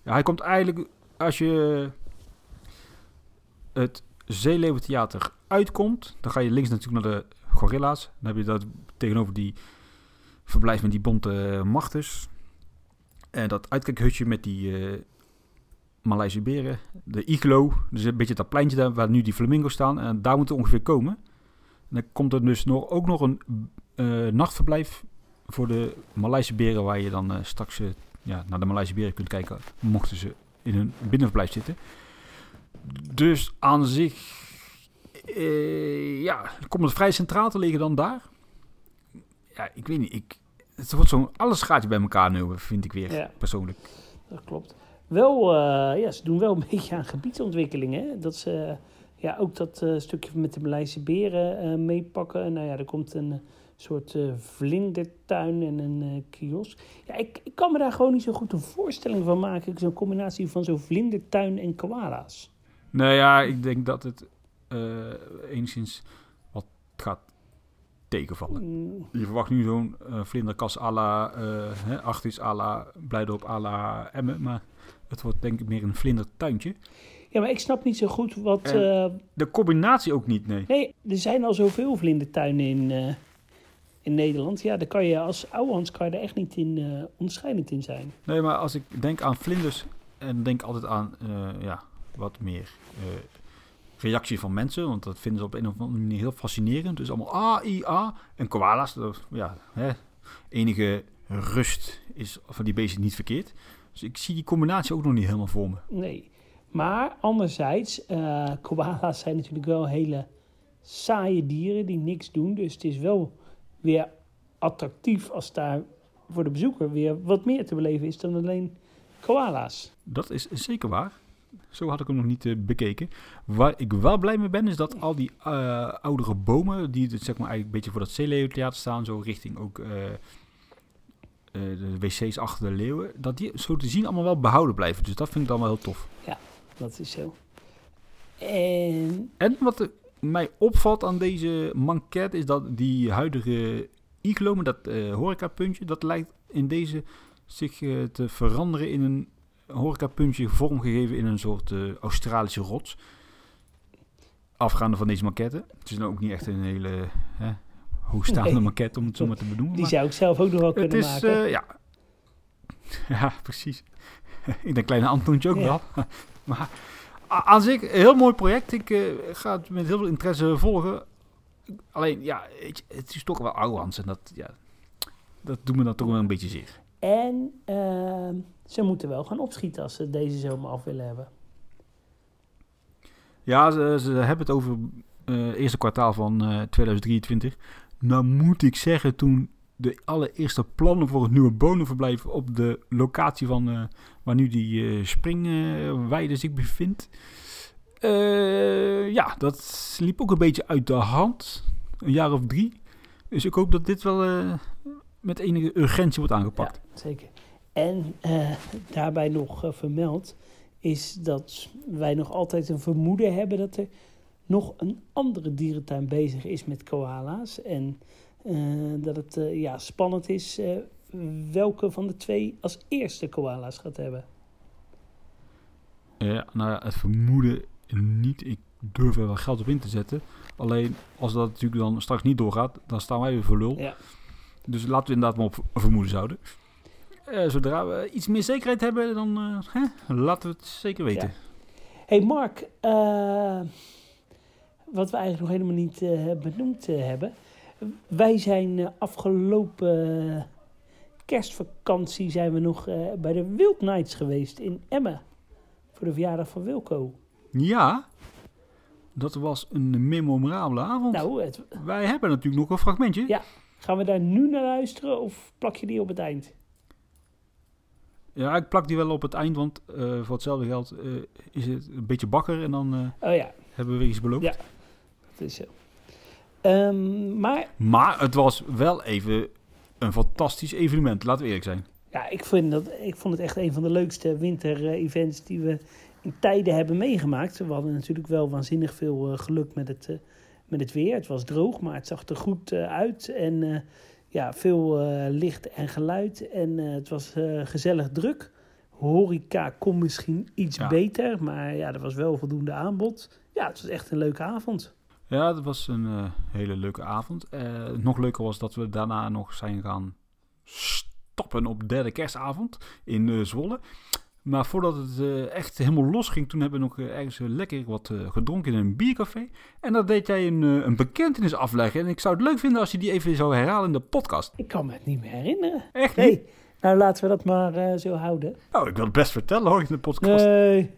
Ja, hij komt eigenlijk, als je het Zeeleeuwentheater uitkomt, dan ga je links natuurlijk naar de Gorilla's. Dan heb je dat tegenover die verblijf met die bonte machters. En dat uitkijkhutje met die uh, Maleise beren. De iglo, dus een beetje dat pleintje daar waar nu die flamingo's staan. En daar moeten ongeveer komen. En dan komt er dus nog, ook nog een uh, nachtverblijf voor de Maleise beren... waar je dan uh, straks uh, ja, naar de Maleise beren kunt kijken... mochten ze in hun binnenverblijf zitten. Dus aan zich... ja, komt het vrij centraal te liggen dan daar. Ja, ik weet niet. Ik, het wordt zo'n alles gaat je bij elkaar nu, vind ik weer, ja. persoonlijk. Dat klopt wel, uh, ja, ze doen wel een [laughs] beetje aan gebiedsontwikkelingen. Dat ze ja, ook dat uh, stukje met de Maleise beren uh, meepakken. Nou ja, er komt een soort vlindertuin en een kiosk. Ja, ik, ik kan me daar gewoon niet zo goed een voorstelling van maken. Zo'n combinatie van zo'n vlindertuin en koala's. Nou ja, ik denk dat het enigszins wat gaat tegenvallen. Mm. Je verwacht nu zo'n vlinderkas à la uh, Achtis, à la Blijdorp, à la Emmen. Maar het wordt denk ik meer een vlindertuintje. Ja, maar ik snap niet zo goed wat... Uh, de combinatie ook niet, nee. Nee, er zijn al zoveel vlindertuinen in, uh, in Nederland. Ja, daar kan je als ouwehans kan je er echt niet in uh, onderscheidend in zijn. Nee, maar als ik denk aan vlinders en denk altijd aan ja, wat meer reactie van mensen. Want dat vinden ze op een of andere manier heel fascinerend. Dus allemaal A, I, A. En koala's, dat, ja, hè, enige rust is van die beesten niet verkeerd. Dus ik zie die combinatie ook nog niet helemaal voor me. Nee. Maar anderzijds, uh, koala's zijn natuurlijk wel hele saaie dieren die niks doen. Dus het is wel weer attractief als daar voor de bezoeker weer wat meer te beleven is dan alleen koala's. Dat is zeker waar. Zo had ik hem nog niet uh, bekeken. Waar ik wel blij mee ben, is dat al die uh, oudere bomen, die zeg maar eigenlijk een beetje voor dat Zeeleeuwtheater staan, zo richting ook eh, de wc's achter de leeuwen, dat die zo te zien allemaal wel behouden blijven. Dus dat vind ik dan wel heel tof. Ja, dat is zo. En, en wat mij opvalt aan deze manket is dat die huidige iglo met dat uh, horecapuntje, dat lijkt in deze zich uh, te veranderen in een horecapuntje vormgegeven in een soort uh, Australische rots. Afgaande van deze maquette. Het is nou ook niet echt een hele hè, hoogstaande nee. maquette, om het zo maar te benoemen. Die zou ik zelf ook nog wel kunnen is, maken. Uh, ja. [laughs] ja, precies. [laughs] ik denk kleine Antoontje ook ja. wel. [laughs] maar aan zich, een heel mooi project. Ik uh, ga het met heel veel interesse volgen. Alleen, ja, het is toch wel ouwans. En dat, ja, dat doet me dan toch wel een beetje zeer. En uh, ze moeten wel gaan opschieten als ze deze zomer af willen hebben. Ja, ze, ze hebben het over het uh, eerste kwartaal van 2023. Nou moet ik zeggen, toen de allereerste plannen voor het nieuwe bonenverblijf op de locatie van eh, waar nu die eh, springweide zich bevindt. Eh, ja, dat liep ook een beetje uit de hand. Een jaar of drie. Dus ik hoop dat dit wel met enige urgentie wordt aangepakt. Zeker. En daarbij nog vermeld is dat wij nog altijd een vermoeden hebben dat er nog een andere dierentuin bezig is met koala's. En eh, dat het eh, ja, spannend is eh, welke van de twee als eerste koala's gaat hebben. Ja, nou ja, het vermoeden niet. Ik durf er wel geld op in te zetten. Alleen als dat natuurlijk dan straks niet doorgaat, dan staan wij weer voor lul. Ja. Dus laten we inderdaad maar op vermoeden zouden. Eh, zodra we iets meer zekerheid hebben, dan hè, laten we het zeker weten. hey Mark, wat we eigenlijk nog helemaal niet eh, benoemd eh, hebben. Wij zijn eh, afgelopen kerstvakantie zijn we nog bij de Wild Nights geweest in Emmen. Voor de verjaardag van Wilco. Ja, dat was een memorabele avond. Nou, het, Wij hebben natuurlijk nog een fragmentje. Ja. gaan we daar nu naar luisteren of plak je die op het eind? Ja, ik plak die wel op het eind, want voor hetzelfde geld is het een beetje bakker en dan Oh ja, hebben we weer iets beloofd. Ja. Dat is zo. Ehm, maar Maar het was wel even een fantastisch evenement, laten we eerlijk zijn. Ja, ik, vind dat, ik vond het echt een van de leukste winter-events die we in tijden hebben meegemaakt. We hadden natuurlijk wel waanzinnig veel eh, geluk met het, eh, met het weer. Het was droog, maar het zag er goed eh, uit. En ja, veel licht en geluid. En het was gezellig druk. Horeca kon misschien iets Ja. beter, maar ja, er was wel voldoende aanbod. Ja, het was echt een leuke avond. Ja, dat was een eh, hele leuke avond. Eh, nog leuker was dat we daarna nog zijn gaan stoppen op derde kerstavond in eh, Zwolle. Maar voordat het echt helemaal los ging, toen hebben we nog ergens lekker wat gedronken in een biercafé. En daar deed jij een, een bekentenis afleggen. En ik zou het leuk vinden als je die even zou herhalen in de podcast. Ik kan me het niet meer herinneren. Echt niet? Nee, nou laten we dat maar zo houden. Oh, ik wil het best vertellen hoor in de podcast. Nee.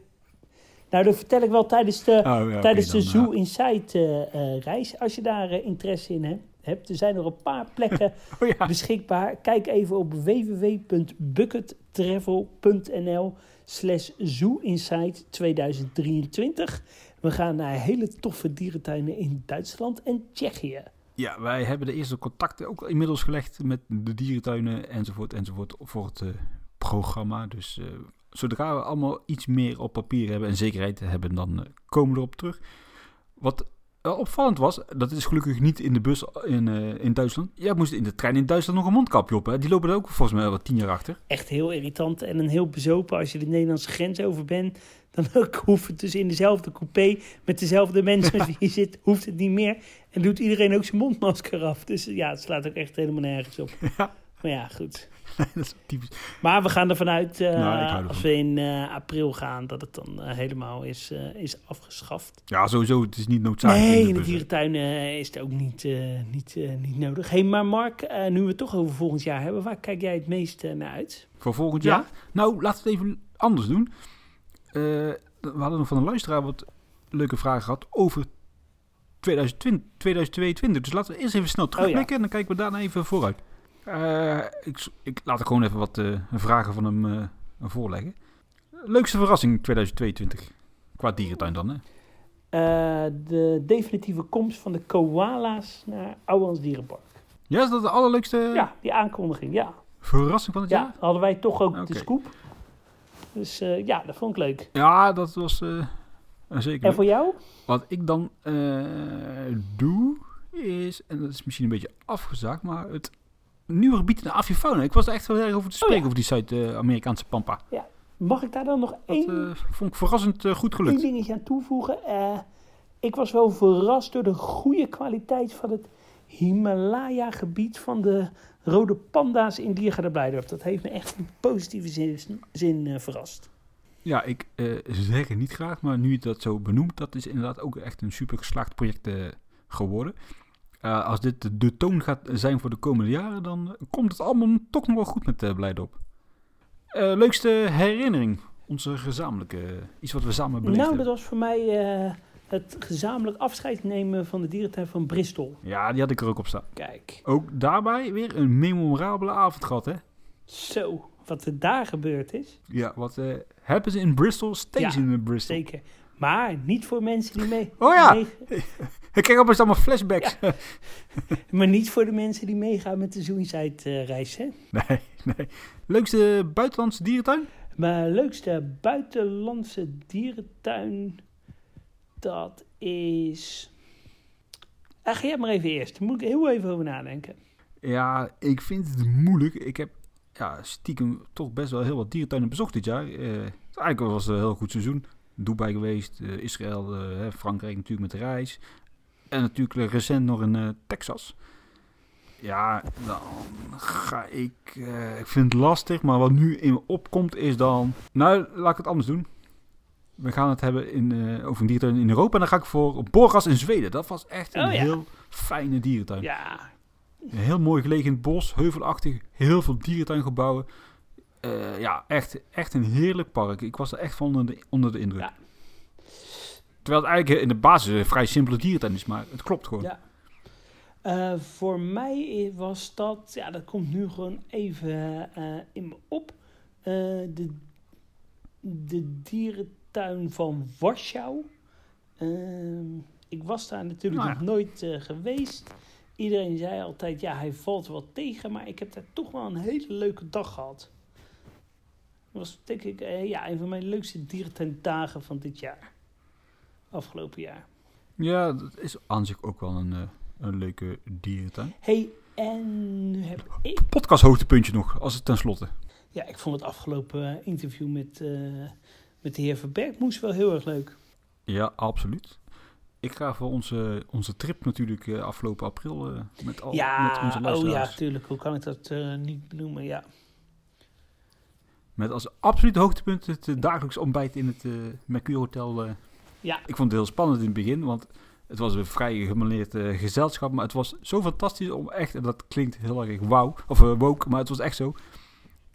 Nou, dat vertel ik wel tijdens de, Oh, ja, tijdens de dan, Zoo. Insight eh, eh, reis. Als je daar eh, interesse in hebt, hebt. Er zijn er een paar [laughs] plekken Oh ja. beschikbaar. Kijk even op www.buckettravel.nl slash Zoo Insight 2023. We gaan naar hele toffe dierentuinen in Duitsland en Tsjechië. Ja, wij hebben de eerste contacten ook inmiddels gelegd met de dierentuinen enzovoort enzovoort voor het programma. Dus zodra we allemaal iets meer op papier hebben en zekerheid hebben, dan eh, komen we erop terug. Wat eh, opvallend was, dat is gelukkig niet in de bus in, eh, in Duitsland. Jij moest in de trein in Duitsland nog een mondkapje op. Hè? Die lopen er ook volgens mij wel tien jaar achter. Echt heel irritant en een heel bezopen als je de Nederlandse grens over bent. Dan [laughs] ook hoeft het dus in dezelfde coupé met dezelfde mensen met wie je zit, hoeft het niet meer. En doet iedereen ook zijn mondmasker af. Dus ja, het slaat ook echt helemaal nergens op. Ja. Maar ja, goed. [laughs] dat is typisch. Maar we gaan ervan uit, Nou, ervan. als we in eh, april gaan, dat het dan eh, helemaal is, is afgeschaft. Ja, sowieso. Het is niet noodzakelijk. Nee, in de dierentuin is het ook niet, niet, niet nodig. hey, maar Mark, nu we het toch over volgend jaar hebben, waar kijk jij het meest naar uit? Voor volgend Ja? jaar? Nou, laten we het even anders doen. We hadden nog van een luisteraar wat leuke vragen gehad over 2020, 2022. Dus laten we eerst even snel Oh, terugblikken en dan kijken we daarna even vooruit. Eh, ik, ik laat er gewoon even wat eh, vragen van hem eh, voorleggen. Leukste verrassing 2022? Qua dierentuin dan, hè? De definitieve komst van de koala's naar Ouwans Dierenpark. Ja, is dat de allerleukste Ja, die aankondiging, ja. verrassing van het Ja, jaar? hadden wij toch ook de scoop. Dus ja, dat vond ik leuk. Ja, dat was zeker. En voor jou? Wat ik dan doe is, en dat is misschien een beetje afgezaakt, maar het nieuwe gebied in de avifauna. Ik was er echt wel erg over te spreken Oh ja. over die Zuid-Amerikaanse pampa. Mag ik daar dan nog Dat één, eh, vond ik verrassend eh, goed gelukt. dingetje aan toevoegen? Eh, ik was wel verrast door de goede kwaliteit van het Himalaya-gebied van de rode panda's in Diergaarde Blijdorp. Dat heeft me echt in positieve zin, zin verrast. Ja, ik zeg het niet graag, maar nu je dat zo benoemt, dat is inderdaad ook echt een super geslaagd project geworden. Eh, als dit de, de toon gaat zijn voor de komende jaren, dan komt het allemaal toch nog wel goed met uh, Blijdorp. Eh, leukste herinnering? Onze gezamenlijke, iets wat we samen beleefd Nou, dat was voor mij eh, het gezamenlijk afscheid nemen van de dierentuin van Bristol. Ja, die had ik er ook op staan. Kijk, Ook daarbij weer een memorabele avond gehad, hè? zo, wat er daar gebeurd is. Ja, wat eh hebben ze in Bristol? Steeds Ja, in Bristol. Zeker. Maar niet voor mensen die mee... Oh ja. mee- [laughs] Ik krijg opeens allemaal flashbacks. [laughs] maar niet voor de mensen die meegaan met de Zoenside-reis, hè? nee, nee. Leukste buitenlandse dierentuin? Mijn leukste buitenlandse dierentuin, dat is... Ah, ga jij maar even eerst. Daar moet ik heel even over nadenken. Ja, ik vind het moeilijk. Ik heb ja, stiekem toch best wel heel wat dierentuinen bezocht dit jaar. Eh, eigenlijk was het een heel goed seizoen. Dubai geweest, eh, Israël, eh, Frankrijk natuurlijk met de reis. En natuurlijk recent nog in eh, Texas. Ja, dan ga ik... eh, ik vind het lastig, maar wat nu in me opkomt is dan... Nou, laat ik het anders doen. We gaan het hebben in, eh, over een dierentuin in Europa. En dan ga ik voor Borgas in Zweden. Dat was echt een Oh ja. heel fijne dierentuin. Ja, Heel mooi gelegen in het bos, heuvelachtig, heel veel dierentuingebouwen. Eh, ja, echt, echt een heerlijk park. Ik was er echt van onder de, onder de indruk. Ja. Terwijl het eigenlijk in de basis een vrij simpele dierentuin is, maar het klopt gewoon. Ja. Eh, voor mij was dat, ja, dat komt nu gewoon even eh, in me op. De, de dierentuin van Warschau. Ik was daar natuurlijk Nou ja. nog nooit geweest. Iedereen zei altijd, ja, hij valt wel tegen, maar ik heb daar toch wel een hele leuke dag gehad. Dat was denk ik eh, ja, een van mijn leukste dierentuindagen van dit jaar. Afgelopen jaar. Ja, dat is aan zich ook wel een, eh, een leuke dierentuin. hey, en nu heb ik... Podcast hoogtepuntje nog, als het tenslotte. Ja, ik vond het afgelopen eh, interview met, met de heer Verbergmoes wel heel erg leuk. Ja, absoluut. Ik ga voor onze, onze trip natuurlijk afgelopen april met, al, met ja, onze oh luisteraars. ja, tuurlijk. Hoe kan ik dat niet benoemen? Ja. Met als absolute hoogtepunt het eh, dagelijks ontbijt in het eh Mercure Hotel. eh. Ja. Ik vond het heel spannend in het begin, want het was een vrij gemaleerd eh, gezelschap. Maar het was zo fantastisch om echt, en dat klinkt heel erg wauw, of woke, maar het was echt zo.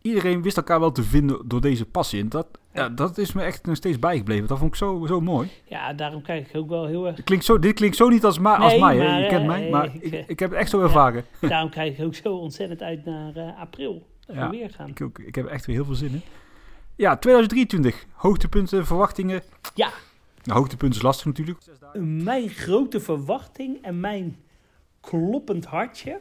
Iedereen wist elkaar wel te vinden door deze passie. En dat, ja, dat is me echt nog steeds bijgebleven. Dat vond ik zo, zo mooi. ja, daarom kijk ik ook wel heel erg... Klinkt zo, dit klinkt zo niet als, ma als Nee, mij, hè. je kent mij. Maar ik, ik, heb het echt zo ervaren. daarom kijk ik ook zo ontzettend uit naar april. We weer gaan. Ik, ook, ik heb echt weer heel veel zin in. Ja, 2023. Hoogtepunten, verwachtingen. Ja. Nou, hoogtepunten is lastig natuurlijk. Mijn grote verwachting en mijn kloppend hartje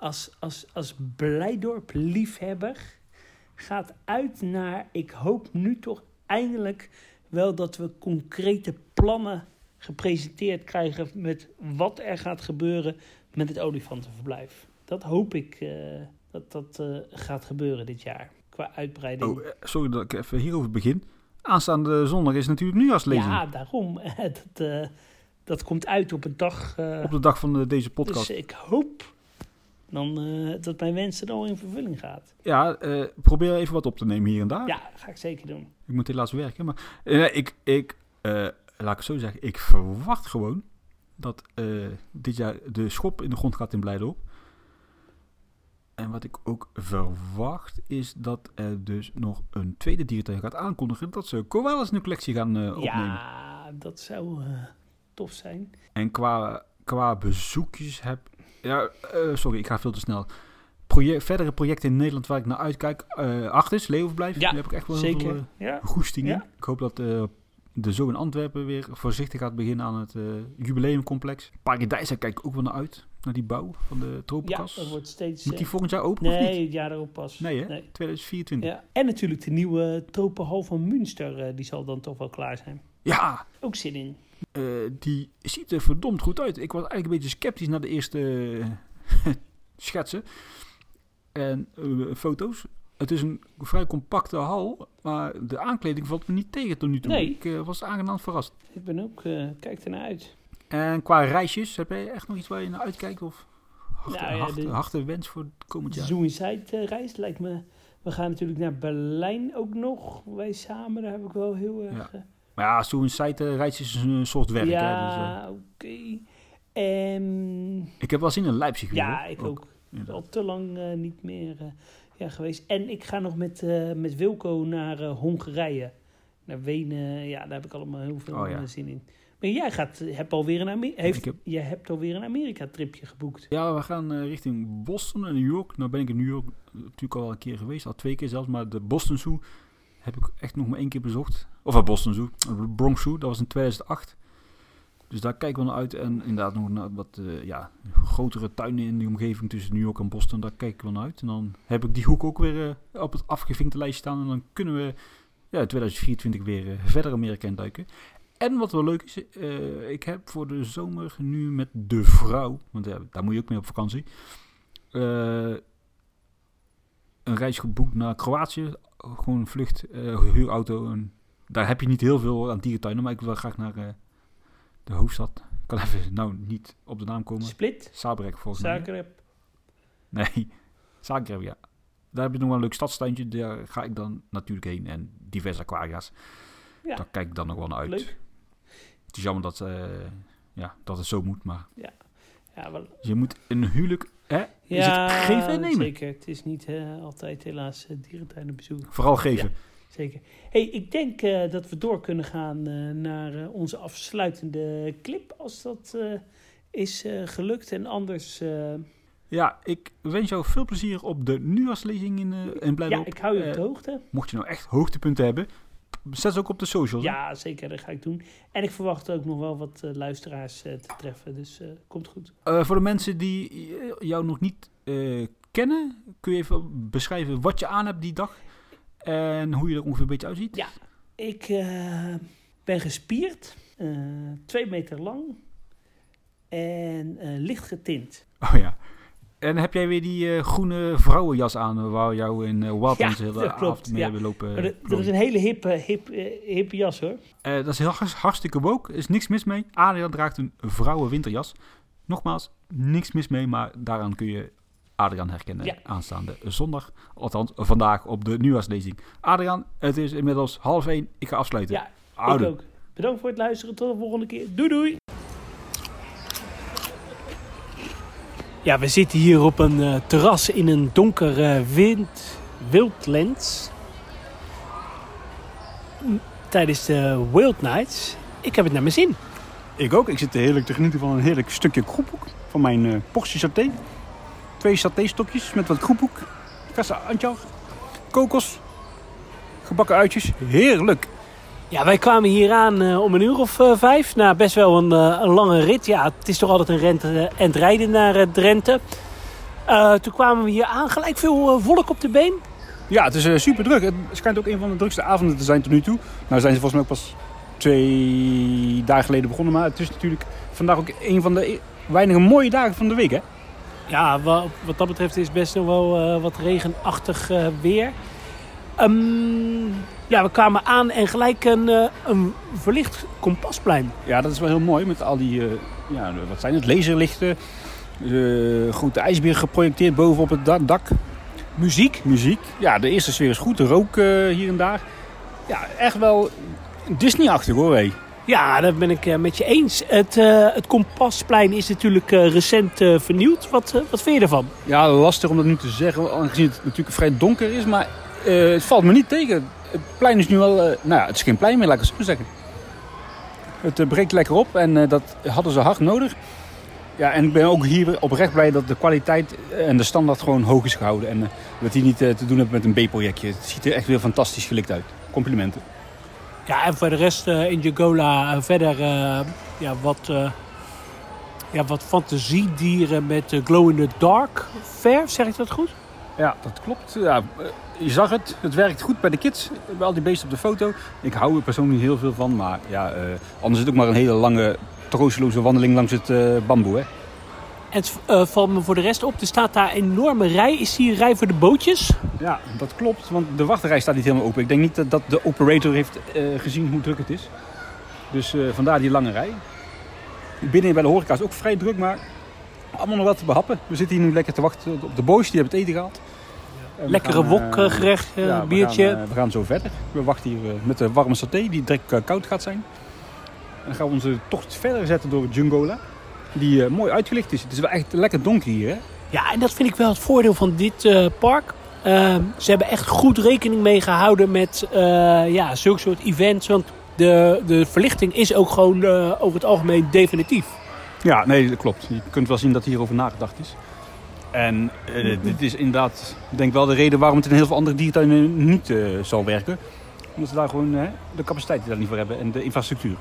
als, als, als Blijdorp-liefhebber gaat uit naar, ik hoop nu toch eindelijk wel dat we concrete plannen gepresenteerd krijgen met wat er gaat gebeuren met het olifantenverblijf. Dat hoop ik eh, dat dat eh, gaat gebeuren dit jaar, qua uitbreiding. Oh, eh, sorry dat ik even hierover begin. Aanstaande zondag is natuurlijk nieuwjaarslezen. ja, daarom. [laughs] dat, dat komt uit op een dag... Op de dag van deze podcast. Dus ik hoop dan dat mijn wensen dan in vervulling gaat. Ja, probeer even wat op te nemen hier en daar. Ja, dat ga ik zeker doen. Ik moet helaas werken. Maar ik, ik laat ik het zo zeggen. Ik verwacht gewoon dat dit jaar de schop in de grond gaat in Blijdorp. En wat ik ook verwacht is dat er dus nog een tweede dierentuin gaat aankondigen. Dat ze koalas in de collectie gaan eh, opnemen. Ja, dat zou eh, tof zijn. En qua, qua bezoekjes heb... Ja, eh, sorry, ik ga veel te snel. Project, verdere projecten in Nederland waar ik naar uitkijk. Artis, Leeuwenblijf. Ja, Daar heb ik echt wel heel veel Zeker. eh, Ja. goesting in. Ja. Ik hoop dat de Zoo in Antwerpen weer voorzichtig gaat beginnen aan het jubileumcomplex. Paradijs, daar kijk ik ook wel naar uit. Naar die bouw van de ja, tropenkas. dat wordt steeds... Moet die eh, volgend jaar open of niet? nee, het jaar erop pas. Nee, hè? 2024. Ja. Ja. En natuurlijk de nieuwe tropenhal van Münster. eh, die zal dan toch wel klaar zijn. Ook zin in. eh, die ziet er verdomd goed uit. Ik was eigenlijk een beetje sceptisch naar de eerste [laughs] schetsen en foto's. Het is een vrij compacte hal, maar de aankleding valt me niet tegen tot nu toe. Nee. Ik was aangenaam verrast. Ik ben ook... kijk ernaar uit. En qua reisjes, heb jij echt nog iets waar je naar uitkijkt? Of harte, Nou ja, wens voor het komend jaar? Zoom Inside reis lijkt me... We gaan natuurlijk naar Berlijn ook nog. Wij samen, daar heb ik wel heel erg... eh, Maar ja, site reis is een soort werk. Hè, dus, eh, ja, oké. En ik heb wel zin in Leipzig. weer, ja, ik ook. Al te lang eh, niet meer ja, geweest. En ik ga nog met, eh, met Wilco naar Hongarije. naar Wenen. Ja, daar heb ik allemaal heel veel Oh, ja. zin in. Maar jij gaat, hebt alweer een, Amer- heeft, heb- jij hebt alweer een Amerika-tripje geboekt. Ja, we gaan eh, richting Boston en New York. Nou ben ik in New York natuurlijk al een keer geweest, al twee keer zelfs. Maar de Boston Zoo heb ik echt nog maar één keer bezocht. Of uh, Boston Zoo, de Bronx Zoo, dat was in 2008. Dus daar kijken we naar uit. En inderdaad nog naar wat eh, ja, grotere tuinen in de omgeving tussen New York en Boston. Daar kijken we naar uit. En dan heb ik die hoek ook weer eh, op het afgevinkte lijstje staan. En dan kunnen we ja, in 2024 weer eh, verder Amerika induiken. En wat wel leuk is, eh, ik heb voor de zomer nu met de vrouw, want ja, daar moet je ook mee op vakantie, eh, een reis geboekt naar Kroatië. Gewoon een vlucht, eh, huurauto. En daar heb je niet heel veel aan dierentuinen, maar ik wil graag naar de hoofdstad. Ik kan even nou niet op de naam komen. Split, Zabrek volgens mij. Zagreb. Nee, [laughs] Zagreb, ja. Daar heb je nog wel een leuk stadstuintje. Daar ga ik dan natuurlijk heen. En diverse aquaria's. Ja. Daar kijk ik dan nog wel naar uit. Leuk. Het is jammer dat, eh, ja, dat het zo moet, maar Ja, wel, je moet een huwelijk hè, is ja het geven en nemen. zeker. Het is niet eh, altijd helaas uh, dierentuinen bezoeken. Vooral geven. Zeker. hey, ik denk eh, dat we door kunnen gaan eh, naar eh, onze afsluitende clip. Als dat eh, is eh, gelukt. En anders... eh, Ja, ik wens jou veel plezier op de nieuwjaarslezing in, eh in ja, Blijdorp. ik hou je op Eh, de hoogte. Mocht je nou echt hoogtepunten hebben, zet ze ook op de socials. hè? Ja, zeker. Dat ga ik doen. En ik verwacht ook nog wel wat eh, luisteraars eh, te treffen. Dus eh, komt goed. Voor de mensen die jou nog niet kennen, kun je even beschrijven wat je aan hebt die dag. En hoe je er ongeveer een beetje uitziet. Ja. Ik ben gespierd. twee meter lang. En licht getint. Oh ja. En heb jij weer die eh, groene vrouwenjas aan eh, waar jou in uh, Wildlands Ja, dat klopt, mee ja. hebben lopen? Maar dat, is een hele hippe, hip, hippe jas hoor. Dat is heel hartstikke woke. Er is niks mis mee. Adriaan draagt een vrouwenwinterjas. Nogmaals, niks mis mee, maar daaraan kun je Adriaan herkennen Ja. aanstaande zondag. Althans, vandaag op de nieuwjaarslezing. Adriaan, het is inmiddels half één. Ik ga afsluiten. Ja, Oude. ik ook. Bedankt voor het luisteren. Tot de volgende keer. Doei doei. Ja, we zitten hier op een eh, terras in een donker eh, wind, wildlands. Tijdens de Wild Nights. Ik heb het naar mijn zin. Ik ook. Ik zit heerlijk te genieten van een heerlijk stukje kroephoek. Van mijn eh portie saté. Twee satéstokjes met wat kroephoek. Verse antjar. Kokos. Gebakken uitjes. Heerlijk. Ja, wij kwamen hier aan eh, om een uur of eh, vijf. Nou, best wel een, eh, een lange rit. Ja, het is toch altijd een rent, eh, en rijden naar Drenthe. Toen kwamen we hier aan. Gelijk veel volk op de been. Ja, het is super druk. Het schijnt ook een van de drukste avonden te zijn tot nu toe. Nou zijn ze volgens mij ook pas twee dagen geleden begonnen. Maar het is natuurlijk vandaag ook een van de weinige mooie dagen van de week. Hè? Ja, wa- wat dat betreft is best nog wel wat regenachtig weer. Ehm, ja, we kwamen aan en gelijk een, eh, een verlicht kompasplein. Ja, dat is wel heel mooi met al die, eh, ja, wat zijn het, laserlichten. Uh, grote ijsbeer geprojecteerd boven op het da- dak. Muziek. Muziek. Ja, de eerste sfeer is goed. De rook eh, hier en daar. Ja, echt wel Disney-achtig hoor. Hé. Ja, dat ben ik eh, met je eens. Het, eh, het kompasplein is natuurlijk eh, recent eh, vernieuwd. Wat, eh, wat vind je ervan? Ja, lastig om dat nu te zeggen, aangezien het natuurlijk vrij donker is. Maar eh, het valt me niet tegen. Het plein is nu wel, eh, nou ja, het is geen plein meer, laat ik het zo zeggen. Het eh, breekt lekker op en eh, dat hadden ze hard nodig. Ja, en ik ben ook hier oprecht blij dat de kwaliteit en de standaard gewoon hoog is gehouden. En dat die niet te doen hebben met een B-projectje. Het ziet er echt weer fantastisch gelikt uit. Complimenten. Ja, en voor de rest eh, in Jagola verder ja, wat, ja, wat fantasiedieren met glow-in-the-dark verf. Zeg ik dat goed? Ja, dat klopt. Ja, je zag het. Het werkt goed bij de kids. Bij al die beesten op de foto. Ik hou er persoonlijk niet heel veel van. Maar ja, eh, anders is het ook maar een hele lange, troosteloze wandeling langs het eh, bamboe. Hè? En het eh, valt me voor de rest op, er staat daar een enorme rij. Is die een rij voor de bootjes? Ja, dat klopt. Want de wachtrij staat niet helemaal open. Ik denk niet dat, dat de operator heeft gezien hoe druk het is. Dus vandaar die lange rij. Binnen bij de horeca is ook vrij druk, maar allemaal nog wat te behappen. We zitten hier nu lekker te wachten op de boys. Die hebben het eten gehaald. We Lekkere eh, wokgerecht, ja, we biertje. gaan, eh, we gaan zo verder. We wachten hier eh, met de warme saté die direct koud gaat zijn. En dan gaan we onze tocht verder zetten door Jungola. Die mooi uitgelicht is. Het is wel echt lekker donker hier. Hè? Ja, en dat vind ik wel het voordeel van dit park. Ehm, ze hebben echt goed rekening mee gehouden met ja, zulke soort events. Want de, de verlichting is ook gewoon over het algemeen definitief. Ja, nee, dat klopt. Je kunt wel zien dat hierover nagedacht is. En eh, dit is inderdaad, ik denk wel de reden waarom het in heel veel andere dierentuinen niet eh, zal werken. Omdat ze daar gewoon de capaciteit daar niet voor hebben en de infrastructuur.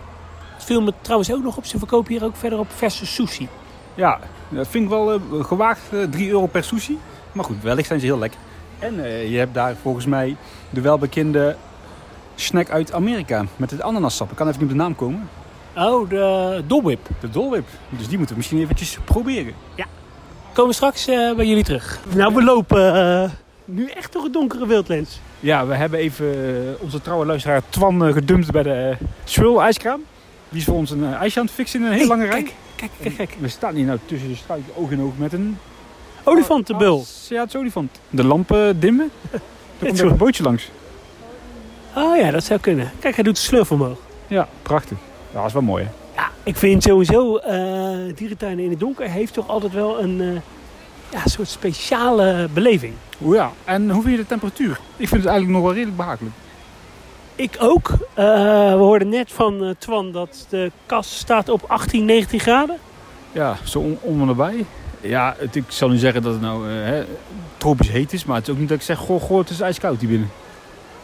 Het viel me trouwens ook nog op. Ze verkopen hier ook verder op verse sushi. Ja, dat vind ik wel eh, gewaagd. eh, 3 euro per sushi. Maar goed, wellicht zijn ze heel lekker. En je hebt daar volgens mij de welbekende snack uit Amerika. Met het ananassap. Ik kan even niet op de naam komen. Oh, de dolwip. De dolwip. Dus die moeten we misschien eventjes proberen. Komen straks eh, bij jullie terug. Nou, we lopen eh, nu echt door het donkere wildlens. Ja, we hebben even eh, onze trouwe luisteraar Twan gedumpt bij de uh, Swirl ijskraam. Die is voor ons een ijsje aan het fixen in een hele Hey, lange rij. Kijk, kijk, kijk, kijk. We staan hier nou tussen de struiken oog in oog met een... Olifantenbul. Ja, het is olifant. De lampen dimmen. [laughs] Er komt een bootje langs. Oh ja, dat zou kunnen. Kijk, hij doet de slurf omhoog. Ja, prachtig. Ja, dat is wel mooi hè. Ik vind sowieso eh dierentuinen in het donker heeft toch altijd wel een eh, ja, soort speciale beleving. O ja, en hoe vind je de temperatuur? Ik vind het eigenlijk nog wel redelijk behagelijk. Ik ook. Eh, we hoorden net van Twan dat de kast staat op 18, 19 graden. Ja, zo om, om en nabij. Ja, het, ik zal niet zeggen dat het nou hè, tropisch heet is, maar het is ook niet dat ik zeg, goh, goh, het is ijskoud hier binnen.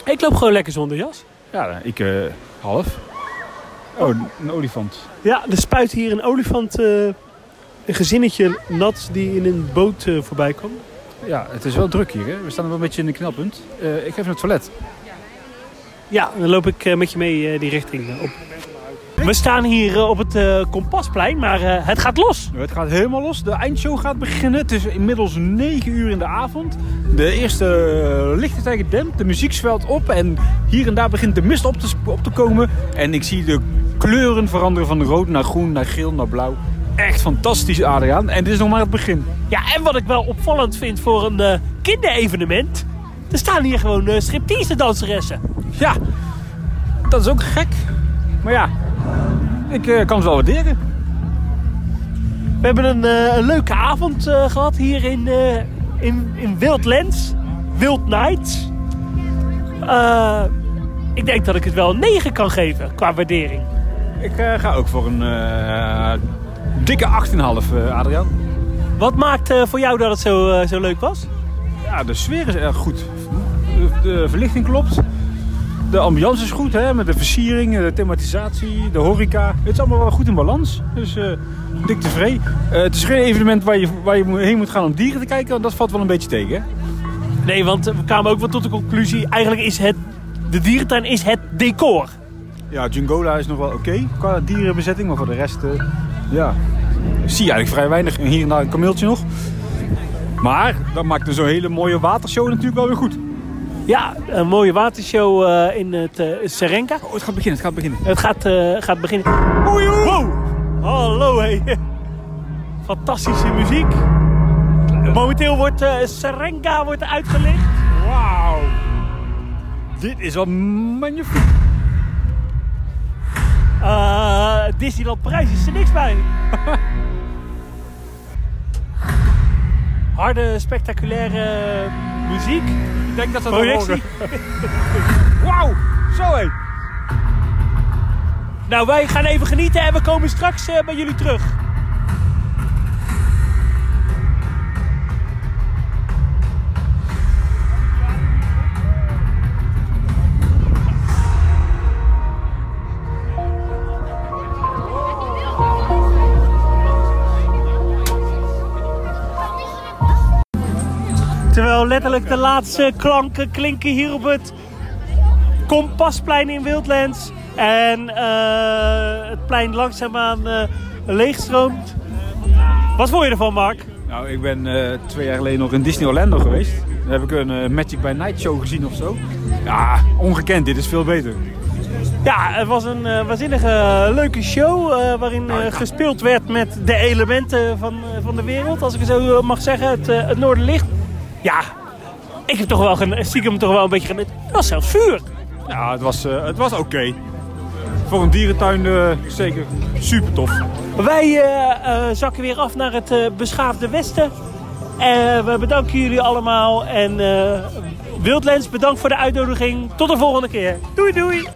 Ik loop gewoon lekker zonder jas. Ja, ik half. Oh, een olifant. Ja, er spuit hier een olifant, eh, een gezinnetje nat die in een boot eh, voorbij kwam. Ja, het is wel druk hier. Hè? We staan wel een beetje in een knelpunt. Eh, ik ga even naar het toilet. Ja, dan loop ik met je mee die richting op. We staan hier op het Kompasplein, maar het gaat los. Het gaat helemaal los. De eindshow gaat beginnen. Het is inmiddels 9 uur in de avond. De eerste lichten zijn gedempt. De muziek zwelt op. En hier en daar begint de mist op te, op te komen. En ik zie de kleuren veranderen van rood naar groen, naar geel, naar blauw. Echt fantastisch, Adriaan. En dit is nog maar het begin. Ja, en wat ik wel opvallend vind voor een eh, kinderevenement... er staan hier gewoon uh, striptease danseressen. Ja, dat is ook gek. Maar ja, ik eh, kan het wel waarderen. We hebben een, eh, een leuke avond eh, gehad hier in, eh in, in Wildlands. Wild Nights. Eh, ik denk dat ik het wel een 9 kan geven qua waardering. Ik eh, ga ook voor een eh, dikke 8,5, eh, Adriaan. Wat maakt voor jou dat het zo, zo leuk was? Ja, de sfeer is erg goed. De, verlichting klopt. De ambiance is goed, hè, met de versiering, de thematisatie, de horeca. Het is allemaal wel goed in balans. Dus dik tevreden. Eh, het is geen evenement waar je, waar je heen moet gaan om dieren te kijken. want Dat valt wel een beetje tegen. Hè? Nee, want we kwamen ook wel tot de conclusie... eigenlijk is het, de dierentuin is het decor. Ja, Jungola is nog wel oké qua dierenbezetting. Maar voor de rest, eh, ja, zie je eigenlijk vrij weinig. En hier en daar een kameeltje nog. Maar dat maakt dus zo'n hele mooie watershow natuurlijk wel weer goed. Ja, een mooie watershow eh, in het eh, Serenka. Oh, het gaat beginnen, het gaat beginnen. Het gaat, gaat beginnen. Wow! Hallo, hé. Fantastische muziek. Momenteel wordt Serenka wordt uitgelicht. Wauw. Dit is wel magnifiek. Eh, Disneyland Parijs is er niks bij. [laughs] Harde, spectaculaire muziek. Ik denk dat ze Projectie. [laughs] Wauw, zo hé. Nou, wij gaan even genieten en we komen straks eh, bij jullie terug. Terwijl letterlijk de laatste klanken klinken hier op het Kompasplein in Wildlands. En eh, het plein langzaamaan eh leegstroomt. Wat vond je ervan, Mark? Nou, ik ben eh, twee jaar geleden nog in Disney Orlando geweest. Daar heb ik een Magic by Night show gezien of zo. Ja, ongekend. Dit is veel beter. Ja, het was een waanzinnige leuke show. waarin gespeeld werd met de elementen van, van de wereld. Als ik het zo mag zeggen. Het, het Noorderlicht. Ja, ik heb toch wel gen- stiekem toch wel een beetje genut. Het was zelfs vuur. Ja, het was, eh, het was oké. Voor een dierentuin eh, zeker super tof. Wij eh, zakken weer af naar het beschaafde westen. En we bedanken jullie allemaal. En uh, Wildlands, bedankt voor de uitnodiging. Tot de volgende keer. Doei doei!